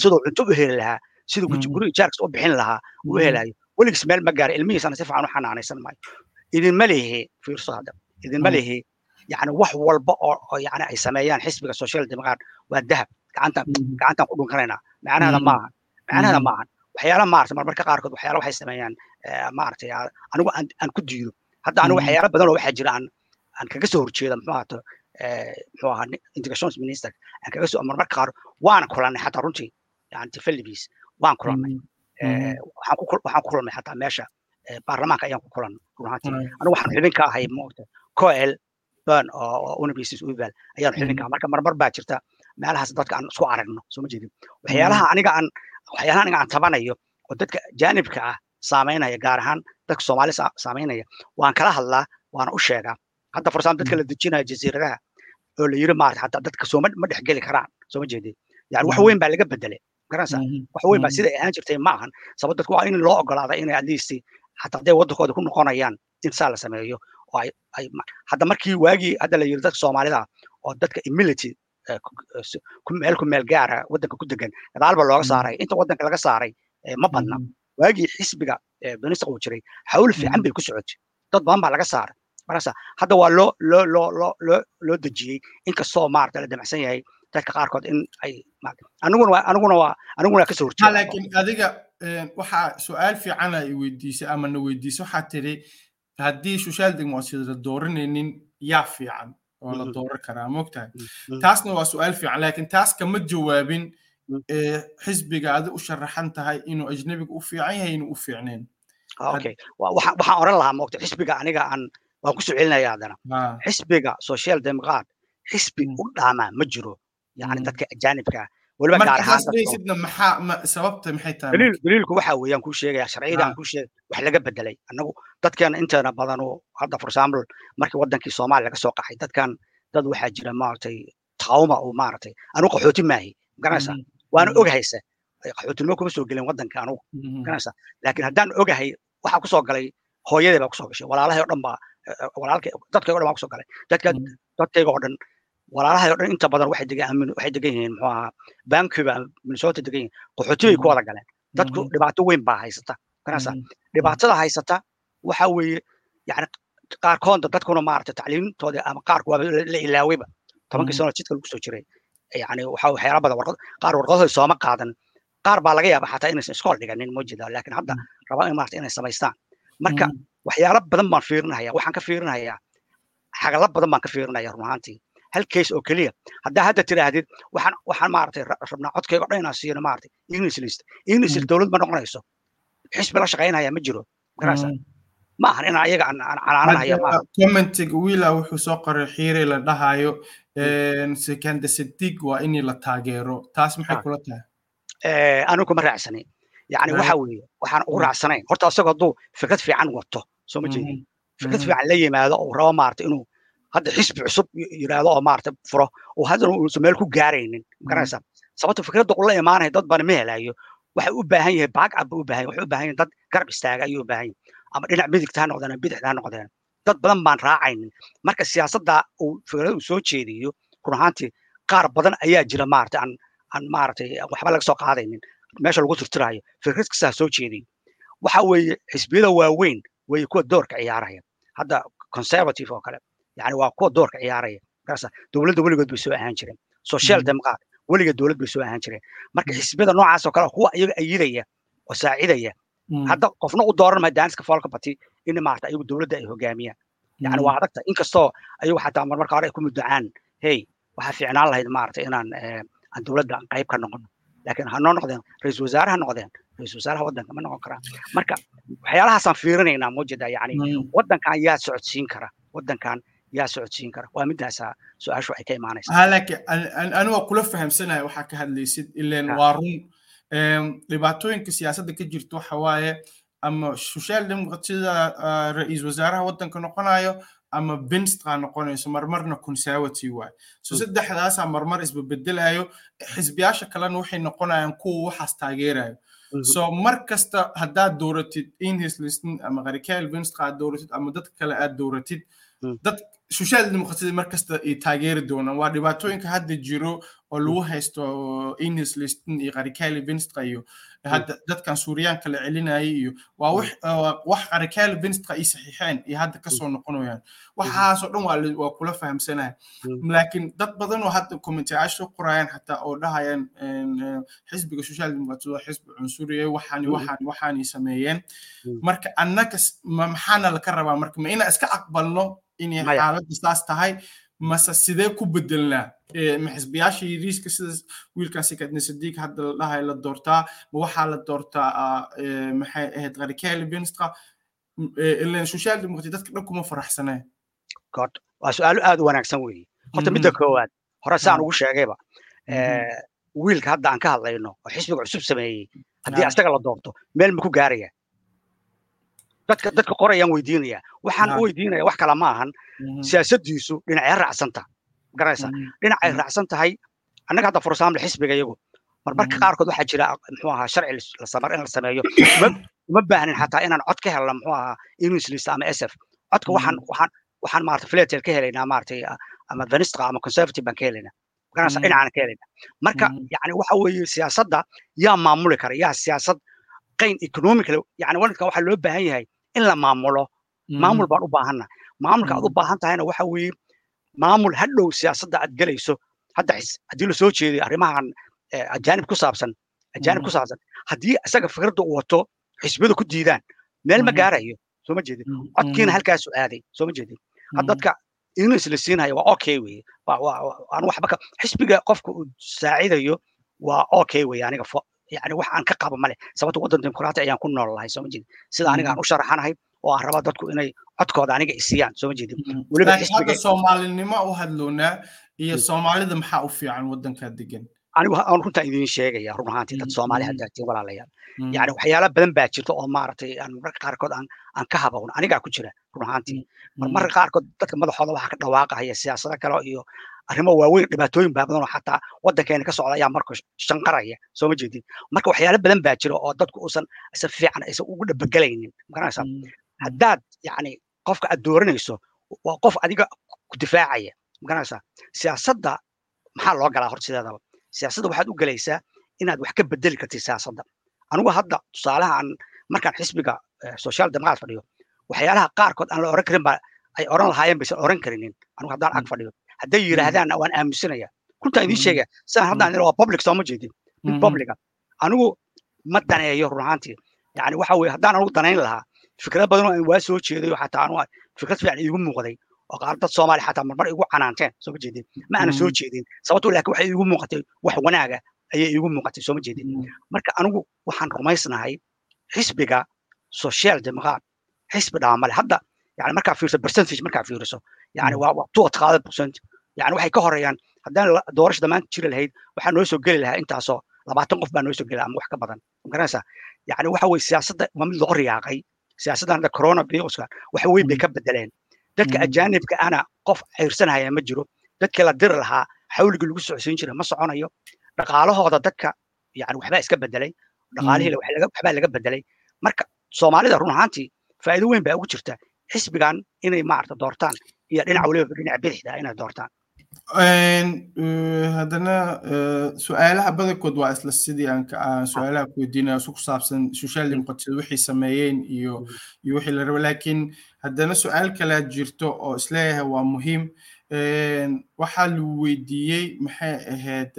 siduu cunto u heli lahaa siduu guri ijaarkiis u bixin lahaa u helayo weligiis meel ma gaara ilmihiisana si fiican u xanaanaysan maayo idinma lihi fiirso hadda idinma lihi yani wax walba oo yani ay sameeyaan xisbiga social democrat waa dahab gacantan gacantan ku dhunkanaynaa macnaheeda maahan macnaheeda maahan waxyaala maarata marmarka qaarkood waxyaala waxay sameeyaan maaragtay anigu aan ku diido hadda anigu waxyaala badan oo waxaa jira aan aan kaga soo horjeeda muxuu ahaato muxuu ahaa integrations minister aan kaga soo marmarka qaar waana kulannay xataa runtii yani tifalibis waan kulannay. Waxaan ku waxaan ku kulannay xataa meesha baarlamaanka ayaan ku kulannay runaantii anigu waxaan xubin ka ahay moogta coel burn oo universities uval ayaan xubin ka marka marmar baa jirta meelahaas dadka aan isku aragno soo ma jeedin. Waxyaalaha aniga aan waxyaalaha aniga aan tabanayo oo dadka jaanibka ah saameynaya gaar ahaan dadka soomaali saameynaya waan kala hadlaa waana u sheegaa. Hadda for example dadka la dejinaya jasiiradaha oo la yiri maarata hataa dadka sooma ma dhexgeli karaan soo ma jeedin. Yani wax weyn baa laga bedelay garanaysa wax weyn baa siday ahaan jirtay ma ahan sabab dadku waa in loo ogolaada inay at least hataa hadday waddankooda ku noqonayaan in saa la sameeyo. Oo hadda markii waagii hadda la yiri dadka soomaalida oo dadka immunity meel ku meel gaara waddanka ku degan gadaalba looga saaray. Inta waddanka laga saaray ma badna. Waagii xisbiga benista uu jiray hawl fiican bay ku socotay. Dad badan baa laga saaray markaasa hadda waa loo loo loo loo loo loo dejiyey. Inkastoo maarata la damacsan yahay dadka qaarkood in ay aniguna waa aniguna waa aniguna ka soo horjeeda. Laakiin adiga waxaa su'aal fiican ay weydiisay ama na weydiisay waxaa tiri haddii social democracy la dooranaynin yaa fiican oo la dooran karaa mogtahay taasna waa su'aal fiican laakiin taas kama jawaabin xisbiga adi u sharaxan tahay inuu ajnabiga u fiican yahay inuu u fiicneen okay. Waxaan oran lahaa mogta xisbiga aniga aan waan ku soo celinaya haddana. Xisbiga social democrat xisbi u dhaamaa ma jiro yani dadka ajaanibka ah weliba gaar ahaandaliilku waxa weeyaan kuu sheegaya sharciyadaan kuu sheegay wax laga bedelay annagu dadkeena inteena badanu hadda for example markii waddankii soomaaliya laga soo qaxay dadkan dad waxaa jira maaragtay tawma uu maaragtay anugu qaxooti maahi garanaysa waana ogahaysa qaxootinimo kuma soo gelin waddanka anugu garanaysa laakiin haddaan ogahay waxaa ku soo galay hooyadee baa ku soo gashay walaalahay oo dhan baa walaalka dadkayga o dhan baa ku soo galay dadka dadkayga oo dhan walaalahay oo dhan inta badan waxay degan degan yihiin muxuu ahaa vancouver minnesota degan yihiin qaxooti bay ku wada galeen dadku dhibaato weyn baa haysata garanaysa dhibaatada haysata waxa weeye yani qaarkoodna dadkuna maaragtay tacliimtooda ama qaarku waa la ilaawayba tobankii sano jidka lagu soo jiray yani waxa waxyaala badan warqad qaar warqadahooda sooma qaadan. Qaar baa laga yaaba xataa inaysan iskool dhiganin mojida laakiin hadda rabaa in maarata inay samaystaan. Marka waxyaalo badan baan fiirinaya waxaan ka fiirinayaa xagala badan baan ka fiirinaya run ahaantii hal case oo keliya. Haddaa hadda tidhaahdid waxaan waxaan maaragtay rabnaa codkayga dhan inaan siino maaragtay english list. English list dowlad ma noqonayso. Xisbi la shaqaynaya ma jiro. Garaysa ma ahan inaan ayaga aan canaananaya ma commentiga wiila wuxuu soo qoray xiire la dhahayo sekanda sadig waa in la taageero. Taas maxay kula tahay? Anigu kuma raacsanayn yani waxa weeye waxaan ugu raacsanayn. Horta asagoo hadduu fikrad fiican wato soo ma jeedin. Fikrad fiican la yimaado oo rabo maarata inuu hadda xisbi cusub yidhaahdo oo maarata furo oo haddana uusan meel ku gaaraynin garanaysa sababta fikradda ula imaanaya dad bana ma helayo waxay u baahan yahay baagcab buu u baahan waxay u baahan yahay dad garab istaaga ayuu u baahan yahay ama dhinac midigta ha noqdeen bidixda ha noqdeen dad badan baan raacaynin marka siyaasadda uu fikrada uu soo jeediyo run ahaantii qaar badan ayaa jira maarata aan aan maaragtay waxba laga soo qaadaynin meesha lagu tirtirayo fikrad kastaa soo jeediyo waxa weeye xisbiyada waaweyn way kuwa doorka ciyaaraya hadda conservative oo kale yani waa kuwa doorka ciyaaraya. Markaasa dowladda weligood bay soo ahaan jireen social democrat weligeed dowlad bay soo ahaan jireen marka xisbiyada noocaas oo kale kuwa iyaga ayidaya oo saacidaya hadda qofna u dooran mahay daaniska folka bati in maarata ayagu dowladda ay hogaamiyaan yani waa adagta inkastoo ayagu xataa marmarka hore ay ku mudacaan hey waxaa fiicnaan lahayd maarata inaan aan dowladda qayb ka noqono. Laakiin ha noo noqdeen ra'iisul wasaare ha noqdeen ra'iisul wasaaraha waddanka ma noqon karaan marka waxyaalahaasaan fiirinaynaa mujeda yani waddankan yaa socodsiin kara. Waddankan yaa socodsiin kara. Waa midaasa su'aashu waxay ka imaanaysaa. Laakiin aniga kula fahamsanaya waxaa ka hadlaysid ileen waa run. Dhibaatooyinka siyaasadda ka jirta waxa waaye ama social democrat sida ra'iisul wasaaraha waddanka noqonayo ama binstra noqonayso marmarna conservative waay. So saddexdaasaa marmar isbabedelayo xisbiyaasha kalena waxay noqonayaan kuwa waxaas taageerayo so mar kasta haddaad dooratid inhislistin ama qarikael binstra aad dooratid ama dadka kale aad dooratid dad social democracy mar kasta ay taageeri doonaan waa dhibaatooyinka hadda jiro oo lagu haysto inhislistin iyo qarikael binstra iyo hadda dadkan suuriyaanka la celinayay iyo waa wax qarikael binstra ay saxiixeen iyo hadda ka soo noqonayaan. Waxaasoo dhan waa kula fahamsanaya laakiin dad badan oo hadda commentayaasha qorayaan xataa oo dhahayaan xisbiga social democrat waa xisbi cunsuriye waxaani waxaani waxaani sameeyeen. Marka annaga maxaana laka rabaa? Marka ma inaan iska aqbalno inay xaaladda saas tahay mase sidee ku bedelnaa xisbiyaasha yariiska sida wiilkaasi kadne sadiq hadda la dhahay la doortaa ma waxaa la doortaa maxay ahayd qarikaeli binstra ilan social democracy dadka dhan kuma faraxsanee god waa su'aalo aad u wanaagsan weeye horta midda koowaad hore saan ugu sheegayba wiilka hadda aan ka hadlayno oo xisbiga cusub sameeyey haddii asaga la doorto meel ma ku gaaraya dadka dadka qorayaan weydiinaya. Waxaan u weydiinaya wax kale ma ahan siyaasaddiisu dhinacya raacsanta garanaysa dhinacay raacsan tahay. Annaga hadda for example xisbiga iyagu. Marmarka qaarkood waxaa jira muxuu ahaa sharci in la sameeyo. Uma baahnin xataa inaan cod ka helno muxuu ahaa english ama sf codka waxaan waxaan waxaan maarata flatel ka helaynaa maaratay ama venistra ama conservative baan ka helaynaa. Garanaysa dhinacaan ka helaynaa. Marka yani waxa weeye siyaasadda yaa maamuli kara yaa siyaasad qayn economical yani waddanka waxaa loo baahan yahay in la maamulo maamul baan u baahanna maamulka aad u baahan tahayna waxa weeye maamul hadhow siyaasadda aad gelayso hadda haddii la soo jeeday arrimahan ajaanib ku saabsan ajaanib ku saabsan haddii isaga fikradda uu wato xisbiyadu ku diidaan meel ma gaarayo soo ma jeedin codkiina halkaasu aaday soo ma jeedin dadka english la siinaya waa okay weye aan waxba ka xisbiga qofka uu saacidayo waa okay weye aniga yani wax aan ka qabo male sababta waddan dimuqraati ayaan ku nool lahay soo ma jeedin. Sida aniga aan u sharaxanahay oo aan rabaa dadku inay codkooda aniga isiyaan soo ma jeedin. Weliba hadda soomaalinimo u hadloonaa iyo soomaalida maxaa u fiican waddankaa degan anigu aan runtaan idiin sheegaya run ahaantii dad soomaali haddaa tiin walaalayaal. Yani waxyaala badan baa jirta oo maaragtay aan mararka qaarkood aan aan ka habown anigaa ku jira run ahaantii. Marmarka qaarkood dadka madaxooda waxaa ka dhawaaqahaya siyaasado kale iyo arrimo waaweyn dhibaatooyin baa badan oo xataa waddankeena ka socda ayaa marka shanqaraya soo ma jeedin. Marka waxyaalo badan baa jira oo dadku uusan si fiican aysan ugu dhabagelaynin ma garanaysaa haddaad yani qofka aad dooranayso waa qof adiga ku difaacaya ma garanaysaa siyaasadda maxaa loo galaa horta sideedaba? Siyaasadda waxaad u gelaysaa inaad wax ka bedeli kartid siyaasadda. Anigu hadda tusaalaha aan markaan xisbiga social democrat fadhiyo waxyaalaha qaarkood aan la oran karin baa ay oran lahaayeen baysan oran karinin. Anigu haddaan ag fadhiyo hadday yidhaahdaanna waan aaminsanaya runtaan idiin sheegaya sidaan haddaan waa public sooma jeedin. Mid publica. Anigu ma daneeyo run ahaantii yani waxa weye haddaan anigu danayn lahaa fikrado badan waa soo jeedayo xataa anu fikrad fiican iigu muuqday oo qaar dad soomaali xataa marmar igu canaanteen sooma jeedin. Ma aanan soo jeedin. Sababtoo laakiin waxay iigu muuqatay wax wanaaga ayay iigu muuqatay sooma jeedin. Marka anigu waxaan rumaysnahay xisbiga social democrat xisbi dhaamale hadda yani markaa fiirso percentage markaa fiiriso. Yani waa two qaada percent yani waxay ka horeeyaan haddaan doorasha dhammaan jiri lahayd waxaa noo soo geli lahaa intaasoo. Labaatan qof baa noo soo geli lahaa ama wax ka badan. Magaranaysaa yani waxa weye siyaasadda waa mid loo riyaaqay siyaasaddan hadda corona viruska wax weyn bay ka bedeleen dadka ajaanibka ana qof ciirsanaya ma jiro. Dadkii la diri lahaa xawligii lagu socodsiin jiray ma soconayo. Dhaqaalahooda dadka yani waxbaa iska bedelay dhaqaalihii waxbaa laga bedelay marka soomaalida run ahaantii faa'iido weyn baa ugu jirta xisbigan inay maarata doortaan iyo dhinaca waliba dhinaca bidixda inay doortaan haddana su'aalaha badankood waa isla sidii aan su'aalaha ku weydiinaya su ku saabsan social democracy waxay sameeyeen iyo iyo wixii la rabo. Laakiin haddana su'aal kalea jirto oo is leeyahay waa muhiim waxaa lagu weydiiyey maxay ahayd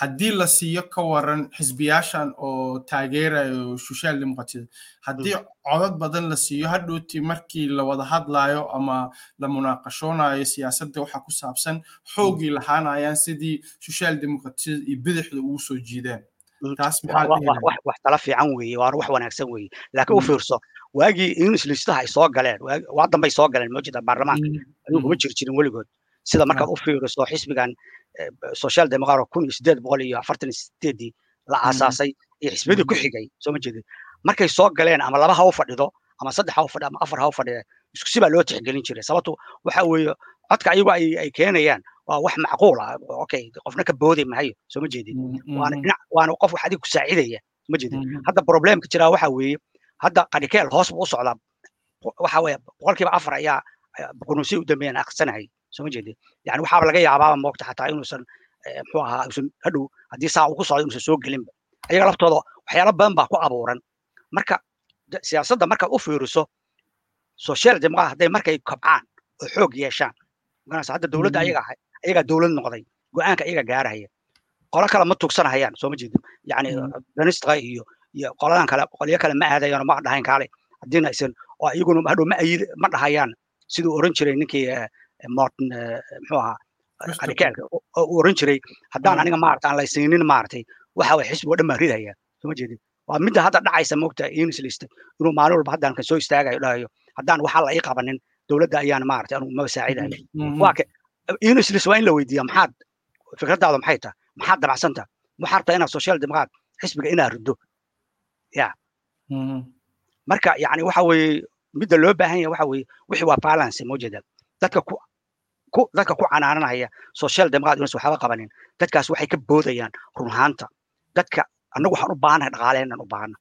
haddii la siiyo ka waran xisbiyaashan oo taageerayo social democracy haddii codad badan la siiyo hadhowti markii la wada hadlayo ama la munaaqashoonayo siyaasadda waxa ku saabsan xoogii lahaanayaan sidii social democracy iyo bidixda ugu soo jiidaan taas wax tala fiican weeye waana wax wanaagsan weeye. Laakiin u fiirso waagii english listaha ay soo galeen waa dambay soo galeen mojida baarlamaanka. Ayuu kuma jiri jirin weligood. Sida markaad u fiiriso xisbigan social democrat kun iyo sideed boqol iyo afartan sideedii la aasaasay iyo xisbiyadii ku xigay soo ma jeedin markay soo galeen ama laba ha u fadhido ama saddex ha u fadhido ama afar ha u fadhido isku si baa loo tixgelin jiray. Sababtu waxa weeye codka ayagu ay ay keenayaan waa wax macquul ah. Okay qofna ka boodi mahayo soo ma jeedin. Waana dhinac waana qof wax adiga ku saacidaya ma jeedin. Hadda problemka jiraa waxa weeye hadda qadhikeel hoos buu u socdaa. Waxa weeye boqolkiiba afar ayaa boqonuusi u dambeeyaan aqsanayay soo ma jeedin. Yani waxaaba laga yaabaaba moogta xataa inuusan muxuu ahaa usan hadhow haddii saa uu ku socdo inuusan soo gelinba ayaga laftooda waxyaalo badan baa ku abuuran. Marka siyaasadda markaad u fiiriso social hadday markay kobcaan oo xoog yeeshaan hadda dowladda ayaga ahay ayagaa dowlad noqday go'aanka ayaga gaarahaya. Qolo kale ma tugsanahayaan soo ma jeedin. Yani danistaqa iyo iyo qoladan kale qolyo kale ma aadayaan ma dhahayn kaale. Haddiina aysan oo iyaguna hadhow ma ayid ma dhahayaan siduu oran jiray ninkii morton muxuu ahaa qadhikeelka uu oran jiray haddaan aniga maarata aan laysiinin maaratay waxa way xisbigo dhan baan ridaya soo ma jeedin. Waa midda hadda dhacaysa moogta unis list inuu maalin walba haddaan kan soo istaagayo dhahayo haddaan waxaa la ii qabanin dowladda ayaan maarata anu ma saacidayo waa ke unis list waa in la weydiiya maxaad fikradaada maxay tahay maxaad damacsanta maxaa rabtaa inaad social democrat xisbiga inaad riddo ya marka yani waxa weeye midda loo baahan yahay waxa weeye wixii waa balance mojeda dadka ku ku dadka ku canaananaya social democrat inuusan waxba qabanin dadkaas waxay ka boodayaan run ahaanta dadka annagu waxaan u baahanahay dhaqaaleheenan u baahana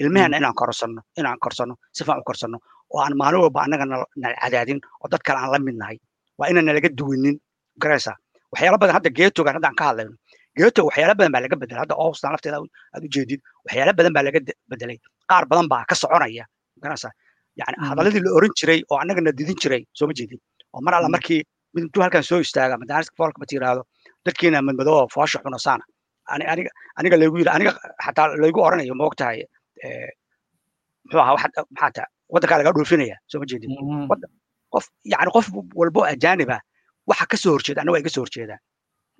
ilmaheenna inaan korsanno inaan korsanno si fiican u korsanno oo aan maalin walba annaga nala cadaadin oo dad kale aan la mid nahay waa inaan nalaga duwinin garaysaa waxyaalo badan hadda geetogan haddaan ka hadlayno. Geeto waxyaalo badan baa laga bedelay hadda austan lafteeda aad u jeedid waxyaalo badan baa laga bedelay qaar badan baa ka soconaya garaysaa yani hadaladii la oran jiray oo annaga na didin jiray soo ma jeedin. Oo mar alla markii mid intuu halkan soo istaaga madaariska foolka ma tiraahdo dadkiina madmadoo foosha xunasaana aniga aniga laygu yiri aniga xataa laygu oranayo ma ogtahay muxuu ahaa maxaa taa waddankaa laga dhoofinaya soo ma jeedin qof yani qof walbo ajaaniba waxa ka soo horjeeda annaga ay ka soo horjeedaan.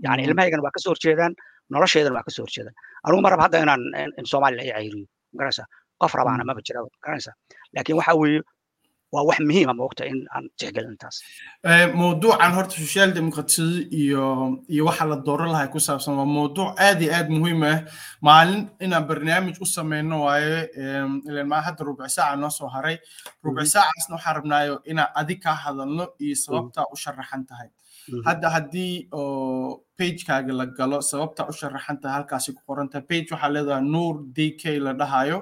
Yani ilmahaygana waa ka soo horjeedaan nolosheedana waa ka soo horjeedaan. Anigu ma raba hadda inaan in soomaaliya ay cayriyo garanaysaa? Qof rabaana maba jiraba garanaysaa? Laakiin waxa weeye waa wax muhiima moogta in aan tixgelin intaas. Mawduucan horta social democracy iyo iyo waxa la dooran lahay ku saabsan waa mawduuc aad iyo aad muhiim ah. Maalin inaan barnaamij u sameyno waaye ilan maa hadda rubic saaca noo soo haray. Rubic saacaasna waxaan rabnaayo inaan adig kaa hadalno iyo sababtaa u sharaxan tahay hadda haddii oo pagekaaga la galo sababta u sharaxanta halkaasi ku qoranta page waxaa leedahay nuur d k la dhahayo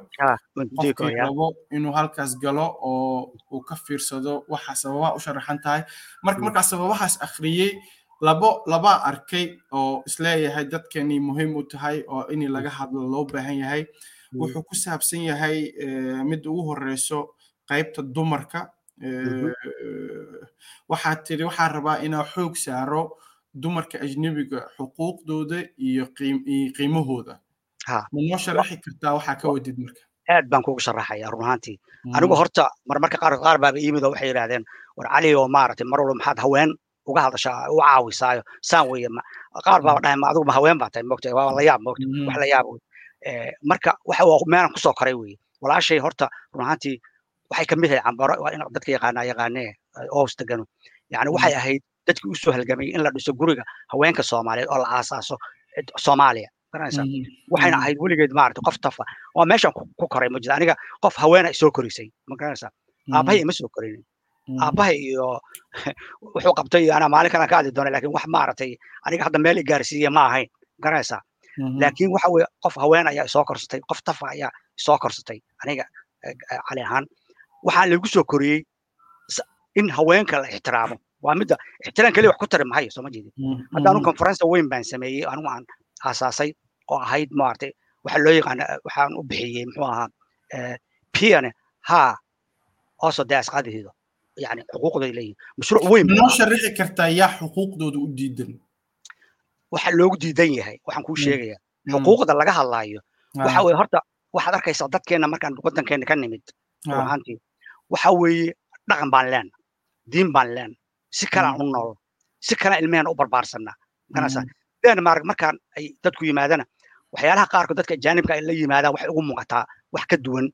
qofkii rabo inuu halkaas galo oo uu ka fiirsado waxa sababaha u sharaxan tahay. Marka markaa sababahaas akhriyey labo labaa arkay oo is leeyahay dadkani muhiim u tahay oo in laga hadlo loo baahan yahay. Wuxuu ku saabsan yahay mid ugu horeyso qaybta dumarka waxaa tiri waxaa rabaa inaa xoog saaro dumarka ajnebiga xuquuqdooda iyo qiimahooda. Ma noo sharaxi kartaa waxaa ka wadid marka? Aad baan kugu sharaxaya run ahaantii anigu horta marmarka qaar qaar baaba yimid oo waxay yidhahdeen war cali oo maaragtay mar walba maxaad haween uga hadashaa u caawisaayo? Saan weeye qaar baaba dhahay ma adigu ma haween baa tahay moogta waa la yaab moogta wax la yaab marka waxa waa meelan ku soo koray weeye. Walaashay horta run ahaantii waxay ka mid tahay cambaro waa in dadka yaqaanaa yaqaanee oos degano yani waxay ahayd dadkii u soo halgamay in la dhiso guriga haweenka soomaaliyeed oo la aasaaso soomaaliya. Garanaysa waxayna ahayd weligeed maarata qof tafa. Waa meeshan ku koray ma jira aniga qof haweena soo korisay ma garanaysa aabbahay ima soo korinin. Aabbahay iyo <laughs> wuxuu qabtay anaa maalin kalan ka hadli doona laakiin wax maaragtay aniga hadda meel i gaarsiiya ma ahayn. Garanaysa laakiin waxa weye qof haween ayaa isoo korsatay qof tafa ayaa isoo korsatay aniga cali ahaan waxaa lagu soo koriyey in haweenka la ixtiraamo. Waa midda ixtiraam keliya wax ku tari mahayo soo ma jeedin. Hadda anu conference weyn baan sameeyey anigu aan aasaasay oo ahayd maaragtay waxa loo yaqaana waxaan u bixiyey muxuu ahaa piane ha dee asqaadihiido yani xuquuqday leeyihiin mashruuc weyn noo sharixi kartaa yaa xuquuqdooda u diidan. Waxa loogu diidan yahay waxaan kuu sheegaya xuquuqda laga hadlaayo waxa weye horta waxaad arkaysaa dadkeena markaan waddankeena ka nimid ruuxaantii waxa weeye dhaqan baan leena diin baan leena si kalaan u nool si kala ilmehena u barbaarsanaa. Ganasa denmark markaan ay dadku yimaadana waxyaalaha qaarkood dadka ajaanibka ay la yimaadaan waxay ugu muuqataa wax ka duwan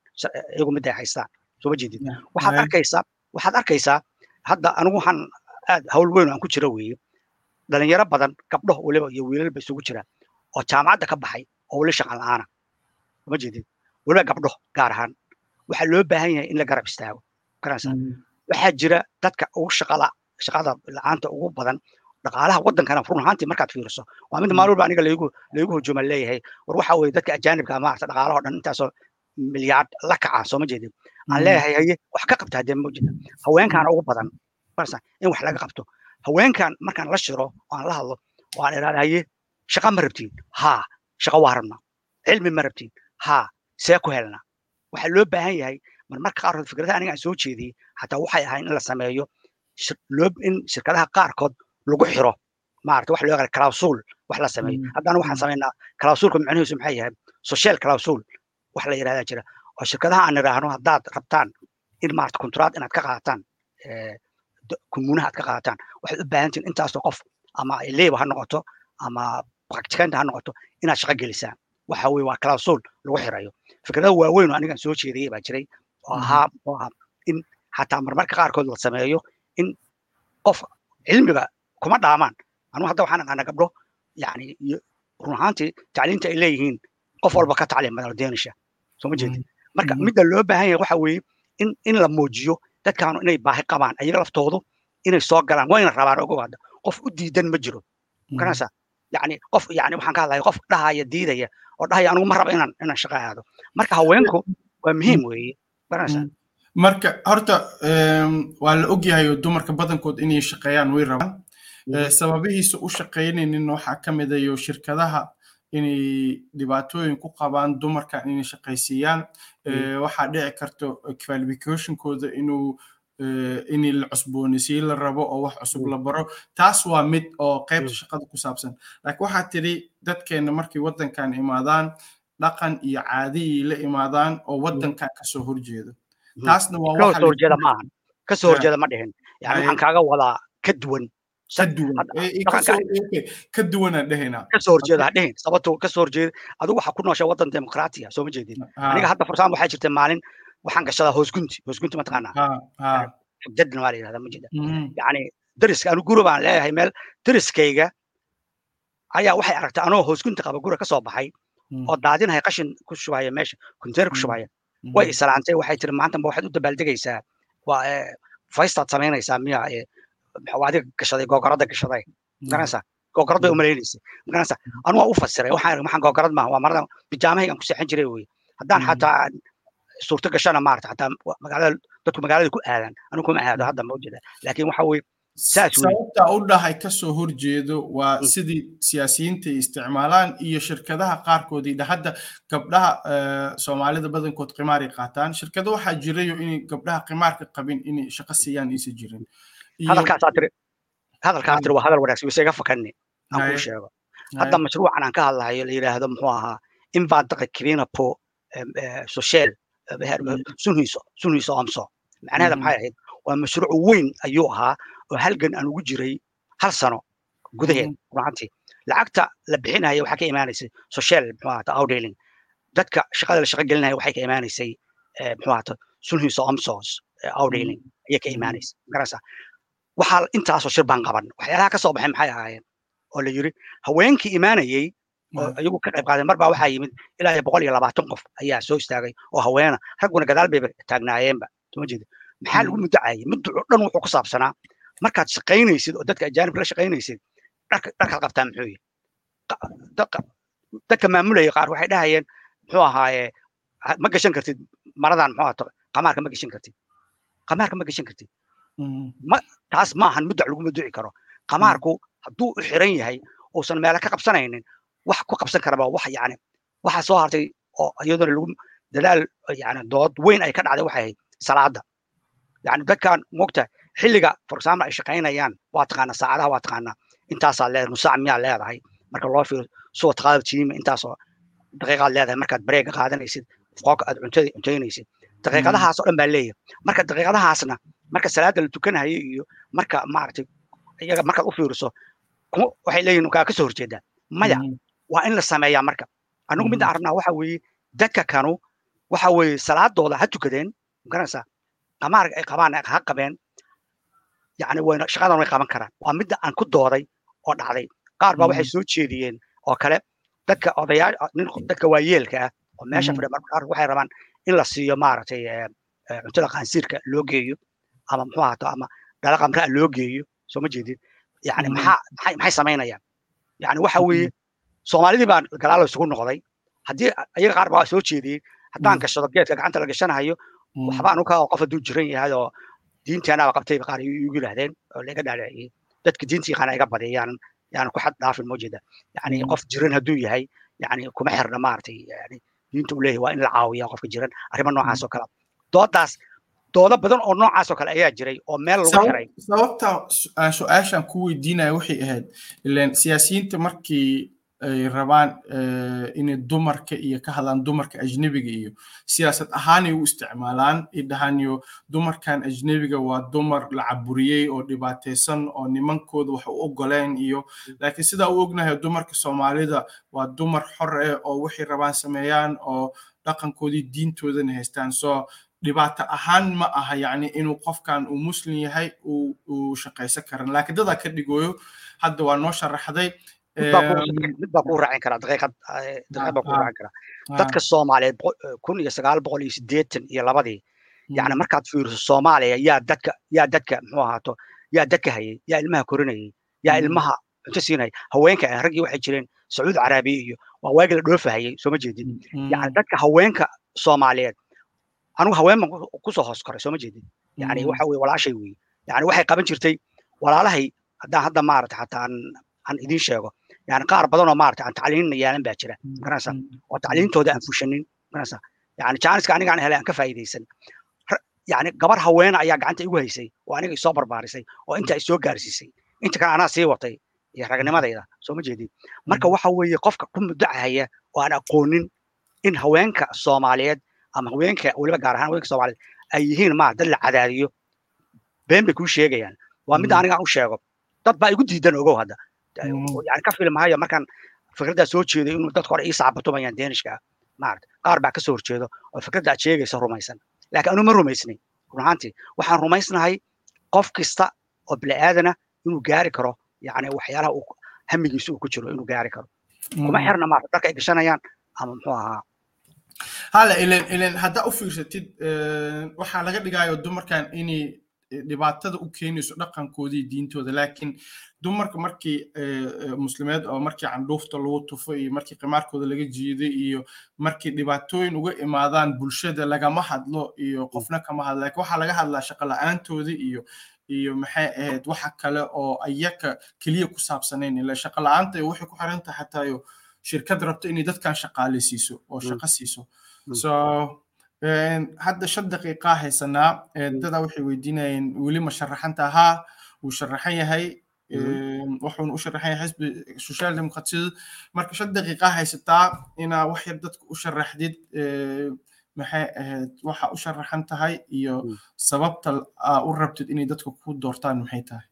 iyagu mid ay haystaan. Soo ma jeedid waxaad arkaysaa waxaad arkaysaa hadda anigu waxaan aad hawl weyn aan ku jira weeye dhalinyaro badan gabdho weliba iyo wiilalba isugu jira oo jaamacadda ka baxay oo weli shaqan la'aana soo ma jeedid weliba gabdho gaar ahaan. Waxaa loo baahan yahay in la garab istaago garanaysaa waxaa jira dadka ugu shaqala shaqada la'aanta ugu badan dhaqaalaha waddankana run ahaantii markaad fiiriso. Waa mid maalin walba aniga laygu laygu hujuuma leeyahay. War waxa weeye dadka ajaanibka maarata dhaqaalaha dhan intaasoo milyaard la kaca soo ma jeedin. Aan leeyahay haye wax ka qabta haddee ma jeeda haweenkaana ugu badan marsa in wax laga qabto. Haweenkan markaan la shiro oo aan la hadlo oo aan haye shaqa ma rabtiin. Haa shaqa waa rabnaa. Cilmi ma rabtiin. Haa see ku helnaa. Waxaa loo baahan yahay marmarka qaarkood fikradaha aniga aan soo jeediyey xataa waxay ahayn in la sameeyo in shirkadaha qaarkood lagu xiro. Maarata wax loo yaqaan clausul wax la sameeyo. Haddana waxaan samaynaa clausulka macnihiisu maxay yahay? Social clausul wax la yidhahdaa jira. Oo shirkadaha aan idhaahno haddaad rabtaan in maarata contract inaad ka qaataan kumuunaha aad ka qaataan. Waxaad u baahan tihin intaasoo qof ama leeba ha noqoto ama practicant ha noqoto inaad shaqo gelisaan waxa weye waa clausul lagu xirayo. Fikradaha waaweyn oo anigan soo jeediyey baa jiray oo ahaa oo ahaa in xataa marmarka qaarkood la sameeyo in qof cilmiga kuma dhaamaan anu hadda waxaan aqaana gabdho yani run ahaantii tacliinta ay leeyihiin qof walba ka tacliim badan deenisha soo ma jeedin. Marka midda loo baahan yahay waxa weeye in in la muujiyo dadkaanu inay baahi qabaan ayaga laftoodu inay soo galaan wayna rabaan ogow hadda. Qof u diidan ma jiro. Garanaysa yani qof yani waxaan ka hadlaya qof dhahaya diidaya oo dhahaya anigu ma raba inaan inaan shaqo aado. Marka haweenku waa muhiim weeye marka horta waa la ogyahay oo dumarka badankood inay shaqeeyaan way rabaan. Sababihiisa u shaqaynaynin waxaa ka mid ayo shirkadaha inay dhibaatooyin ku qabaan dumarka inay shaqaysiiyaan. Waxaa dhici karto qualificationkooda inuu in la cusboonaysiin la rabo oo wax cusub la baro. Taas waa mid oo qaybta shaqada ku saabsan. Laakiin waxaa tidhi dadkeenna markay waddankan imaadaan dhaqan iyo caadiyay la imaadaan oo waddankan ka soo horjeedo taasna waa ka soo horjeeda maahan ka soo horjeeda ma dhihin. Yani waxaan kaaga wadaa ka duwan. Ka duwan. Ka duwanaan dhehaynaa ka soo horjeeda ha dhihin. Sababto ka soo horjeeda adigu waxaa ku nooshaa waddan dimuqraatiya soo ma jeedin. Aniga hadda fursaan waxaa jirta maalin waxaan gashadaa hoosgunti hoosgunti mataqaanaa xigdadna waa la yidhahdaa ma jeeda. Yani dariska anu guri baan leeyahay meel dariskayga ayaa waxay aragtay anoo hoosgunti qaba guri ka soo baxay oo daadinaya qashin ku shubaya meesha kontener ku shubaya way isalaantay waxay tiri maanta waxaad u dabaaldegaysaa waa faystaad samaynaysaa miya adiga gashaday googarada gashaday ma garanaysaa googarad bay umalaynaysa ma garanaysaa anu waa u fasiray waxaan waxaan googarad maaha waa marada bijaamahaygan ku seexan jiray wey haddaan xataa suurto gashana maarata xataa magaalada dadku magaalada ku aadan anu kuma aado hadda ma ujeeda laakiin waxa weye sababta u dhahay ka soo horjeedo waa sidii siyaasiyiinta ay isticmaalaan iyo shirkadaha qaarkoodii hadda gabdhaha soomaalida badankood qimaaray qaataan. Shirkado waxaa jirayo inay gabdhaha qimaarka qabin inay shaqo siiyaan aysan jirin. Hadalkaasaa tiri hadalkaa tiri waa hadal wanaagsan wise iga aan kuu sheego. Hadda mashruucan aan ka hadlahayo la yidhaahdo muxuu ahaa invaadaqa kivinapo social sunhiiso sunhiiso omso macnaheeda maxay ahayd? Waa mashruuc weyn ayuu ahaa oo halgan aan ugu jiray hal sano gudaheed runaantii lacagta la bixinaya waxaa ka imaanaysay social muxuu ahata outdealing dadka shaqada la shaqo gelinaya waxay ka imaanaysay muxuu ahata sunhiiso omsos outdealing ayay ka imaanaysay magarasa waxaa intaasoo shir baan qaban waxyaalaha ka soo baxay maxay ahaayeen oo la yiri haweenkii imaanayey oo iyagu ka qayb qaaday mar baa waxaa yimid ilaa iyo boqol iyo labaatan qof ayaa soo istaagay oo haweena ragguna gadaal bayba taagnaayeenba jeeda maxaa lagu mudacayay muddaco dhan wuxuu ku saabsanaa markaad shaqaynaysid oo dadka ajaanibka la shaqaynaysid dharka dharkaad qabtaa muxuu yihi dadka maamulaya qaar waxay dhahayeen muxuu ahaaye ma gashan kartid maradan muxuu ahaato qamaarka ma gashan kartid. Qamaarka ma gashan kartid. Ma taas ma ahan muddac lagu muduci karo. Qamaarku hadduu u xiran yahay uusan meelo ka qabsanaynin wax ku qabsan karaba wax yani waxa soo hartay oo iyaduna lagu dadaal yani dood weyn ay ka dhacday waxay ahayd salaada yani dadkan mogta xilliga for example ay shaqaynayaan waa taqaana saacadaha waa taqaana intaasaa leedahay nusaac miyaa leedahay. Marka loo fiiro suwa taqaadab tiima intaasoo daqiiqaad leedahay markaad bareega qaadanaysid qooka aad cuntada cuntaynaysid daqiiqadahaas oo dhan baa leeyahay. Marka daqiiqadahaasna marka salaada la tukanayo iyo marka maaragtay iyaga markaad u fiiriso waxay leeyihiin kaa ka soo horjeedaa. Maya waa in la sameeyaa marka. Anigu midda arabnaa waxa weeye dadka kanu waxa weeye salaadooda ha tukadeen ma garanaysaa qamaarga ay qabaan ha qabeen yani wayna shaqadan way qaban karaan. Waa midda aan ku dooday oo dhacday. Qaar baa waxay soo jeediyeen oo kale dadka odayaa nin dadka waayeelka ah oo meesha fadhiya marka qaar waxay rabaan in la siiyo maaragtay cuntada qaansiirka loo geeyo ama muxuu ahaato ama dhala qamraa loo geeyo soo ma jeedid yani maxaa maxay maxay samaynayaan? Yani waxa weeye soomaalidii baa galaalo isugu noqday. Haddii ayaga qaar baa soo jeediyey haddaan gashado geedka gacanta la gashanayo waxba anuka oo qof hadduu jiran yahay oo diinteenaba qabtay qaar igu yidhaahdeen oo laga dhaadhiciyey dadka diinta yaqaana iga badiyaan yani ku xad dhaafin mojeeda yani qof jiran hadduu yahay yani kuma xirna maaragtay yani diinta uu leeyahay waa in la caawiya qofka jiran arrimo noocaas oo kale doodaas doodo badan oo noocaas oo kale ayaa jiray oo meel lagu xiray sababta aan su'aashan ku weydiinaya waxay ahayd ilan siyaasiyiinta markii ay rabaan inay dumarka iyo ka hadlaan dumarka ajnebiga iyo siyaasad ahaanay u isticmaalaan. Ay dhahaanyo dumarkan ajnebiga waa dumar la caburiyey oo dhibaataysan oo nimankooda wax u ogoleen iyo laakiin sidaa u ognahay dumarka soomaalida waa dumar xor eh oo waxay rabaan sameeyaan oo dhaqankoodii diintoodana haystaan. Soo dhibaato ahaan ma aha yani inuu qofkan uu muslim yahay uu shaqaysan karan laakiin dadaa ka dhigooyo hadda waa noo sharaxday mid baa kuu raacin karaa daqiiqad baa kuu raacin karaa. dadka soomaaliyeed kun iyo sagaal boqol iyo siddeetan iyo labadii yani markaad fiiriso soomaaliya yaa dadka yaa dadka muxuu ahaato yaa dadka hayay yaa ilmaha korinayay yaa ilmaha cunto siinaya haweenka ah raggii waxay jireen sacuudi caraabiya iyo waa waagi la dhoofahayay soo ma jeedin. Yani dadka haweenka soomaaliyeed anigu haween baan ku soo hoos koray soo ma jeedin. Yani waxa weye walaashay weye yani waxay qaban jirtay walaalahay haddaan hadda maarata xataa aan idiin sheego yani qaar badan oo maarata aan tacliinna yeelan baa jira garanaysa oo tacliintooda aan fushanin garanaysa yani jaaniska aniga aan helay aan ka faa'iidaysan yani gabar haweena ayaa gacanta igu haysay oo aniga isoo barbaarisay oo inta ay soo gaarsiisay inta kale anaa sii watay iyo ragnimadayda soo ma jeedin marka waxa weeye qofka ku mudacaya oo aan aqoonin in haweenka soomaaliyeed ama haweenka weliba gaar ahaan haweenka soomaaliyeed ay yihiin ma dad la cadaadiyo been bay kuu sheegayaan waa midda aniga aan u sheego dad baa igu diidan ogow hadda yani ka filmahayo markaan fikraddaa soo jeeday inuu dadka hore ii sacbatumayaan deenishka maarata qaar baa ka soo horjeedo oo fikradda aad sheegaysa rumaysan laakiin anu ma rumaysnay run ahaantii waxaan rumaysnahay qof kasta oo bini'aadana inuu gaari karo yani waxyaalaha uu hamigiisa uu ku jiro inuu gaari karo kuma xirna maarata dharka ay gashanayaan ama muxuu ahaa hala ilen ilen haddaa u fiirsatid waxaa laga dhigayo dumarkan inay dhibaatada u keenayso dhaqankooda iyo diintooda laakiin dumarka markii muslimeed oo markii candhuufta lagu tufo iyo markii qimaarkooda laga jiiday iyo markii dhibaatooyin uga imaadaan bulshada lagama hadlo iyo qofna kama hadlo laakiin waxaa laga hadlaa shaqo la'aantooda iyo iyo maxay ahayd waxa kale oo ayaka keliya ku saabsanayn ila shaqo la'aanta waxay ku xiran tahay xataa shirkad rabto inay dadkan shaqaaleysiiso oo shaqo siiso so hadda shan daqiiqaa haysanaa dadaa waxay weydiinayeen weli ma sharaxanta ahaa wuu sharaxan yahay wuxuuna u sharaxan yahay xisbi social democratism marka shan daqiiqaa haysataa inaa wax yar dadka u sharaxdid maxay ahayd waxa u sharaxan tahay iyo sababta aa u rabtid inay dadka ku doortaan maxay tahay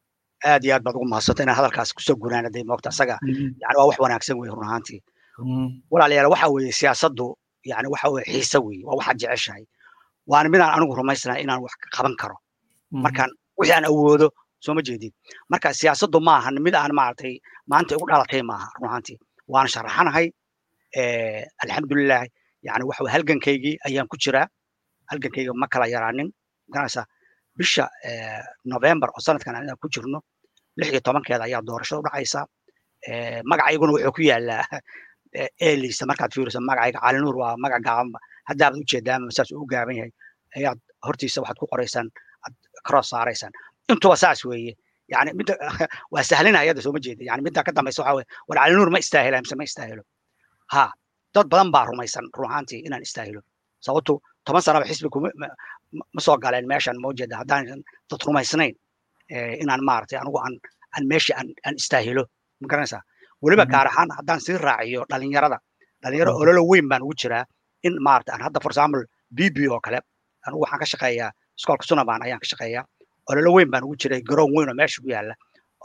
aad iyo aad baad ugu mahadsanta inaan hadalkaas ku soo gunaanaday moogta asaga yani waa wax wanaagsan wey run ahaantii walaalayaal waxa weeye siyaasaddu yani waxa weye xiise weeye waa waxaad jeceshahay waana midaan anigu rumaysanahay inaan wax qaban karo markaan wixii aan awoodo soo ma jeedid marka siyaasaddu ma ahan mid aan maaragtay maanta igu dhalatay maaha run ahaantii waana sharaxanahay alxamdulilah yani waxa halgankaygii ayaan ku jiraa. Halgankayga ma kala yaraanin. Garanaysaa bisha november oo sanadkan aan ku jirno lix iyo tobankeeda ayaa doorashada u dhacaysa magacayguna wuxuu ku yaalaa elisa markaad fiiriso magacayga calinuur waa magac gaabanba haddaabaad ujeedaama saas uu gaaban yahay ayaad hortiisa waxaad ku qoraysaan aad cross saaraysaan intuba saas weeye yani midda waa sahlinaya hadda sooma jeeda yani midda ka dambaysa waxa weye war calinuur ma istaahila mise ma istaahilo ha dad badan baa rumaysan run ahaantii inaan istaahilo sababtu toban sanaba xisbi ma soo galeen meeshan ma ujeeda haddaan dad rumaysnayn inaan maaragtay anigu aan aan meesha aan aan istaahilo ma garanaysaa weliba gaar ahaan haddaan sii raaciyo dhalinyarada dhalinyaro ololo weyn baan ugu jiraa in maaragtay aan hadda for example bb oo kale anigu waxaan ka shaqeeyaa iskoolka sunaban ayaan ka shaqeeyaa ololo weyn baan ugu jiray garoon weyn oo meesha ku yaalla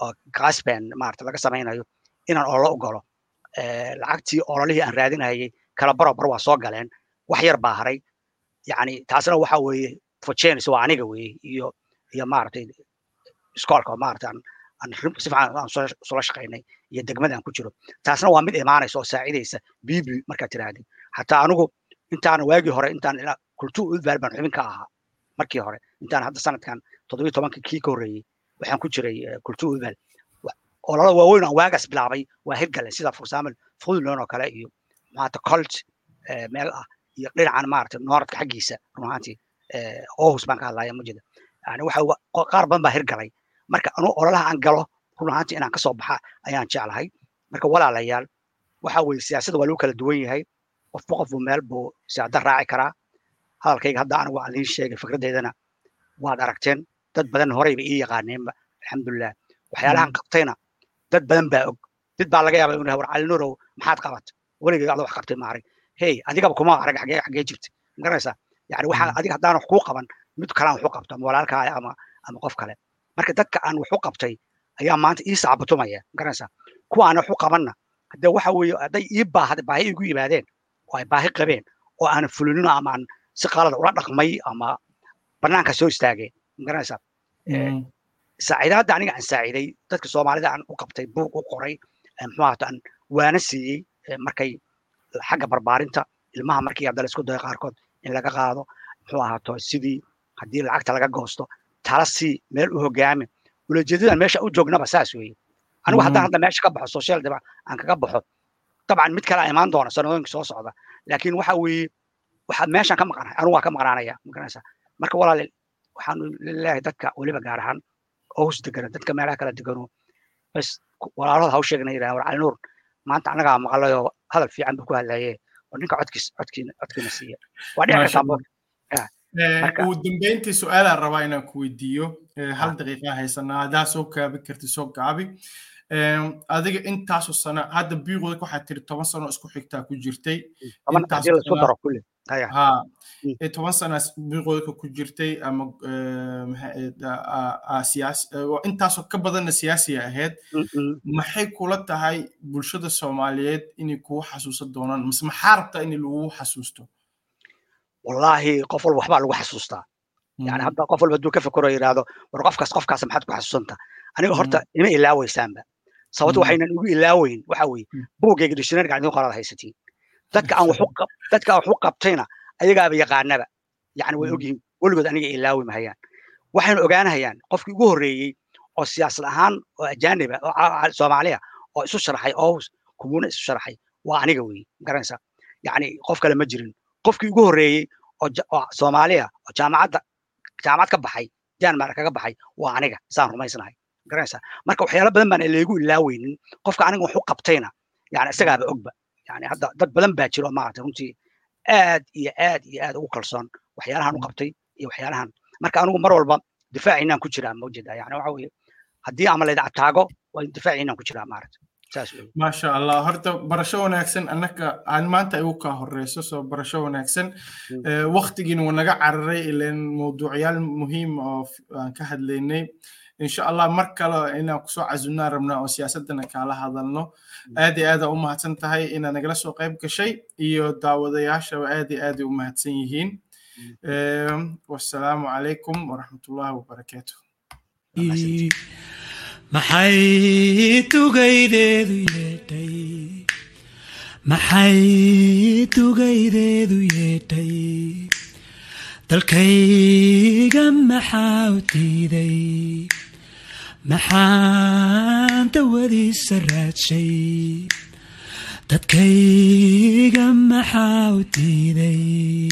oo gasben maaragtay laga samaynayo inaan ololo u galo lacagtii ololihii aan raadinayay kala barobar waa soo galeen wax yar baa haray yani taasna waxa weeye fojenis waa aniga weeye iyo iyo maaragtay iskoolka aan sula shaqaynay iyo degmada aan ku jiro taasna waa mid imaanaysa oo saacidaysa bibi markaad tirahdid xataa anigu intaan waagii hore intaan kultu udbaal baan xubin ka ahaa markii hore intaan hadda sanadkan toddobiyo tobankii kii ka horreeyey waxaan ku jiray kultu udbaal ololo waaweyn aan waagaas bilaabay waa hirgalen sida for example funtland oo kale iyo maata colt meel ah iyo dhinacan maaragtay nooradka xaggiisa run ahaantii ohus baan ka hadlaya mujeda yani waxa qaar badan baa hirgalay marka anu ololaha aan galo run ahaantii inaan ka soo baxa ayaan jeclahay marka walaalayaal waxa weeye siyaasadda waa lagu kala duwan yahay qofba qofbu meel buu siyaada raaci karaa hadalkayga hadda anigu aan liin sheegay fikraddeydana waad aragteen dad badan horeyba ii yaqaaneenba alxamdulilah waxyaalahan qabtayna dad badan baa og. Did baa laga yaaba inuu war calinurow maxaad qabat weligay adoo wax qabtay maaray hey adigaba kuma arag xagee xagee jirta. Magaranaysaa yani waxaa adiga haddaan wax kuu qaban mid kalaan wax u qabto ama walaalkaa ama ama qof kale. Marka dadka aan wax u qabtay ayaa maanta ii saabatumaya ma garanaysaa kuwa aan wax u qabanna hadde waxa weeye hadday ii baahda baahi igu yimaadeen oo ay baahi qabeen oo aan fulinin ama aan si qalada ula dhaqmay ama banaanka soo istaageen ma garanaysaa saaciidaadda aniga aan saaciiday dadka soomaalida aan u qabtay buug u qoray muxuu ahaato aan waana siiyey markay xagga barbaarinta ilmaha markii hadda la isku dayo qaarkood in laga qaado muxuu ahaato sidii haddii lacagta laga goosto tala sii meel u hogaami. Ulajeedadan meesha u joognaba saas weeye. Anigu haddaan hadda meesha ka baxo social deba aan kaga baxo dabcan mid kale imaan doona sanadooyinka soo socda. Laakiin waxa weeye waxaad meeshan ka maqanahay anigu waa ka maqnaanaya ma garanaysaa marka walaale waxaanu leeyahay dadka weliba gaar ahaan hoos degana dadka meelaha kala degano. Bas walaalada haw sheegna yidhaha war calinuur maanta annagaa maqlayoo hadal fiican buu ku hadlaye oo ninka codkiis codkiina codkiina siiya waa dhici kartaa ugu dambeyntii su'aalaan rabaa inaan ku weydiiyo. Hal daqiiqa haysanaa haddaa soo kaabi karti soo gaabi. Adiga intaasoo sano hadda biiqooda waxaad tiri toban sano isku xigtaa ku jirtay. Ha toban sana biiqooda ku jirtay ama intaasoo ka badanna siyaasiya ahayd maxay kula tahay bulshada soomaaliyeed inay kugu xasuusan doonaan mise maxaa rabtaa in lagu xasuusto? Wallahi qof walba waxbaa lagu xasuustaa yani hadda qof walba hadduu ka fekero yidhaahdo war qofkaas qofkaas maxaad ku xasuusanta? Aniga horta ima ilaawaysaanba sababta waxaynan igu ilaaweyn waxa weeye buuggayga dictionaryga idin qoraad haysatiin dadka aan waxu waxu qabtayna ayagaaba yaqaanaba. Yani way ogyihiin weligood aniga ilaawi mahayaan waxaynu ogaanahayaan qofkii ugu horreeyey oo siyaasad ahaan oo ajaaniba oo soomaaliya oo isu sharaxay oo kumuuna isu sharaxay waa aniga weeye garanaysa. Yacni qof kale ma jirin. Qofkii ugu horreeyey oo soomaaliya oo jaamacadda jaamacad ka baxay janmar kaga baxay waa aniga. Saan rumaysnahay garanaysa. Marka waxyaalo badan baan leegu ilaaweynin qofka aniga wax u qabtayna yani isagaaba ogba yani hadda dad badan baa jiro maaragtay runtii aad iyo aad iyo aad ugu kalsoon waxyaalahan u qabtay iyo waxyaalahan marka anigu mar walba difaaciinaan ku jiraa mawjeeda yani waxa weeye haddii ama layda ataago waa difaaciinaan ku jiraa maaragtay maasha allah horta barasho wanaagsan annaka aan maanta igu kaa horeyso soo barasho wanaagsan waktigiina wuu naga cararay ilan mawduucyaal muhiim oo aan ka hadlaynay insha allah mar kale inaan ku soo casumnaan rabnaa oo siyaasadana kaala hadalno. Aad iyo aada u mahadsan tahay inaad nagala soo qayb gashay iyo daawadayaashaba aad iyo aad u mahadsan yihiin. Wasalaamu calaykum waraxmatullahi wabarakaatu maxay tugaydeedu yeedhay maxay tugaydeedu yeedhay dalkayga maxaa u diiday maxaan dawadiisa raadshay dadkayga maxaa u diiday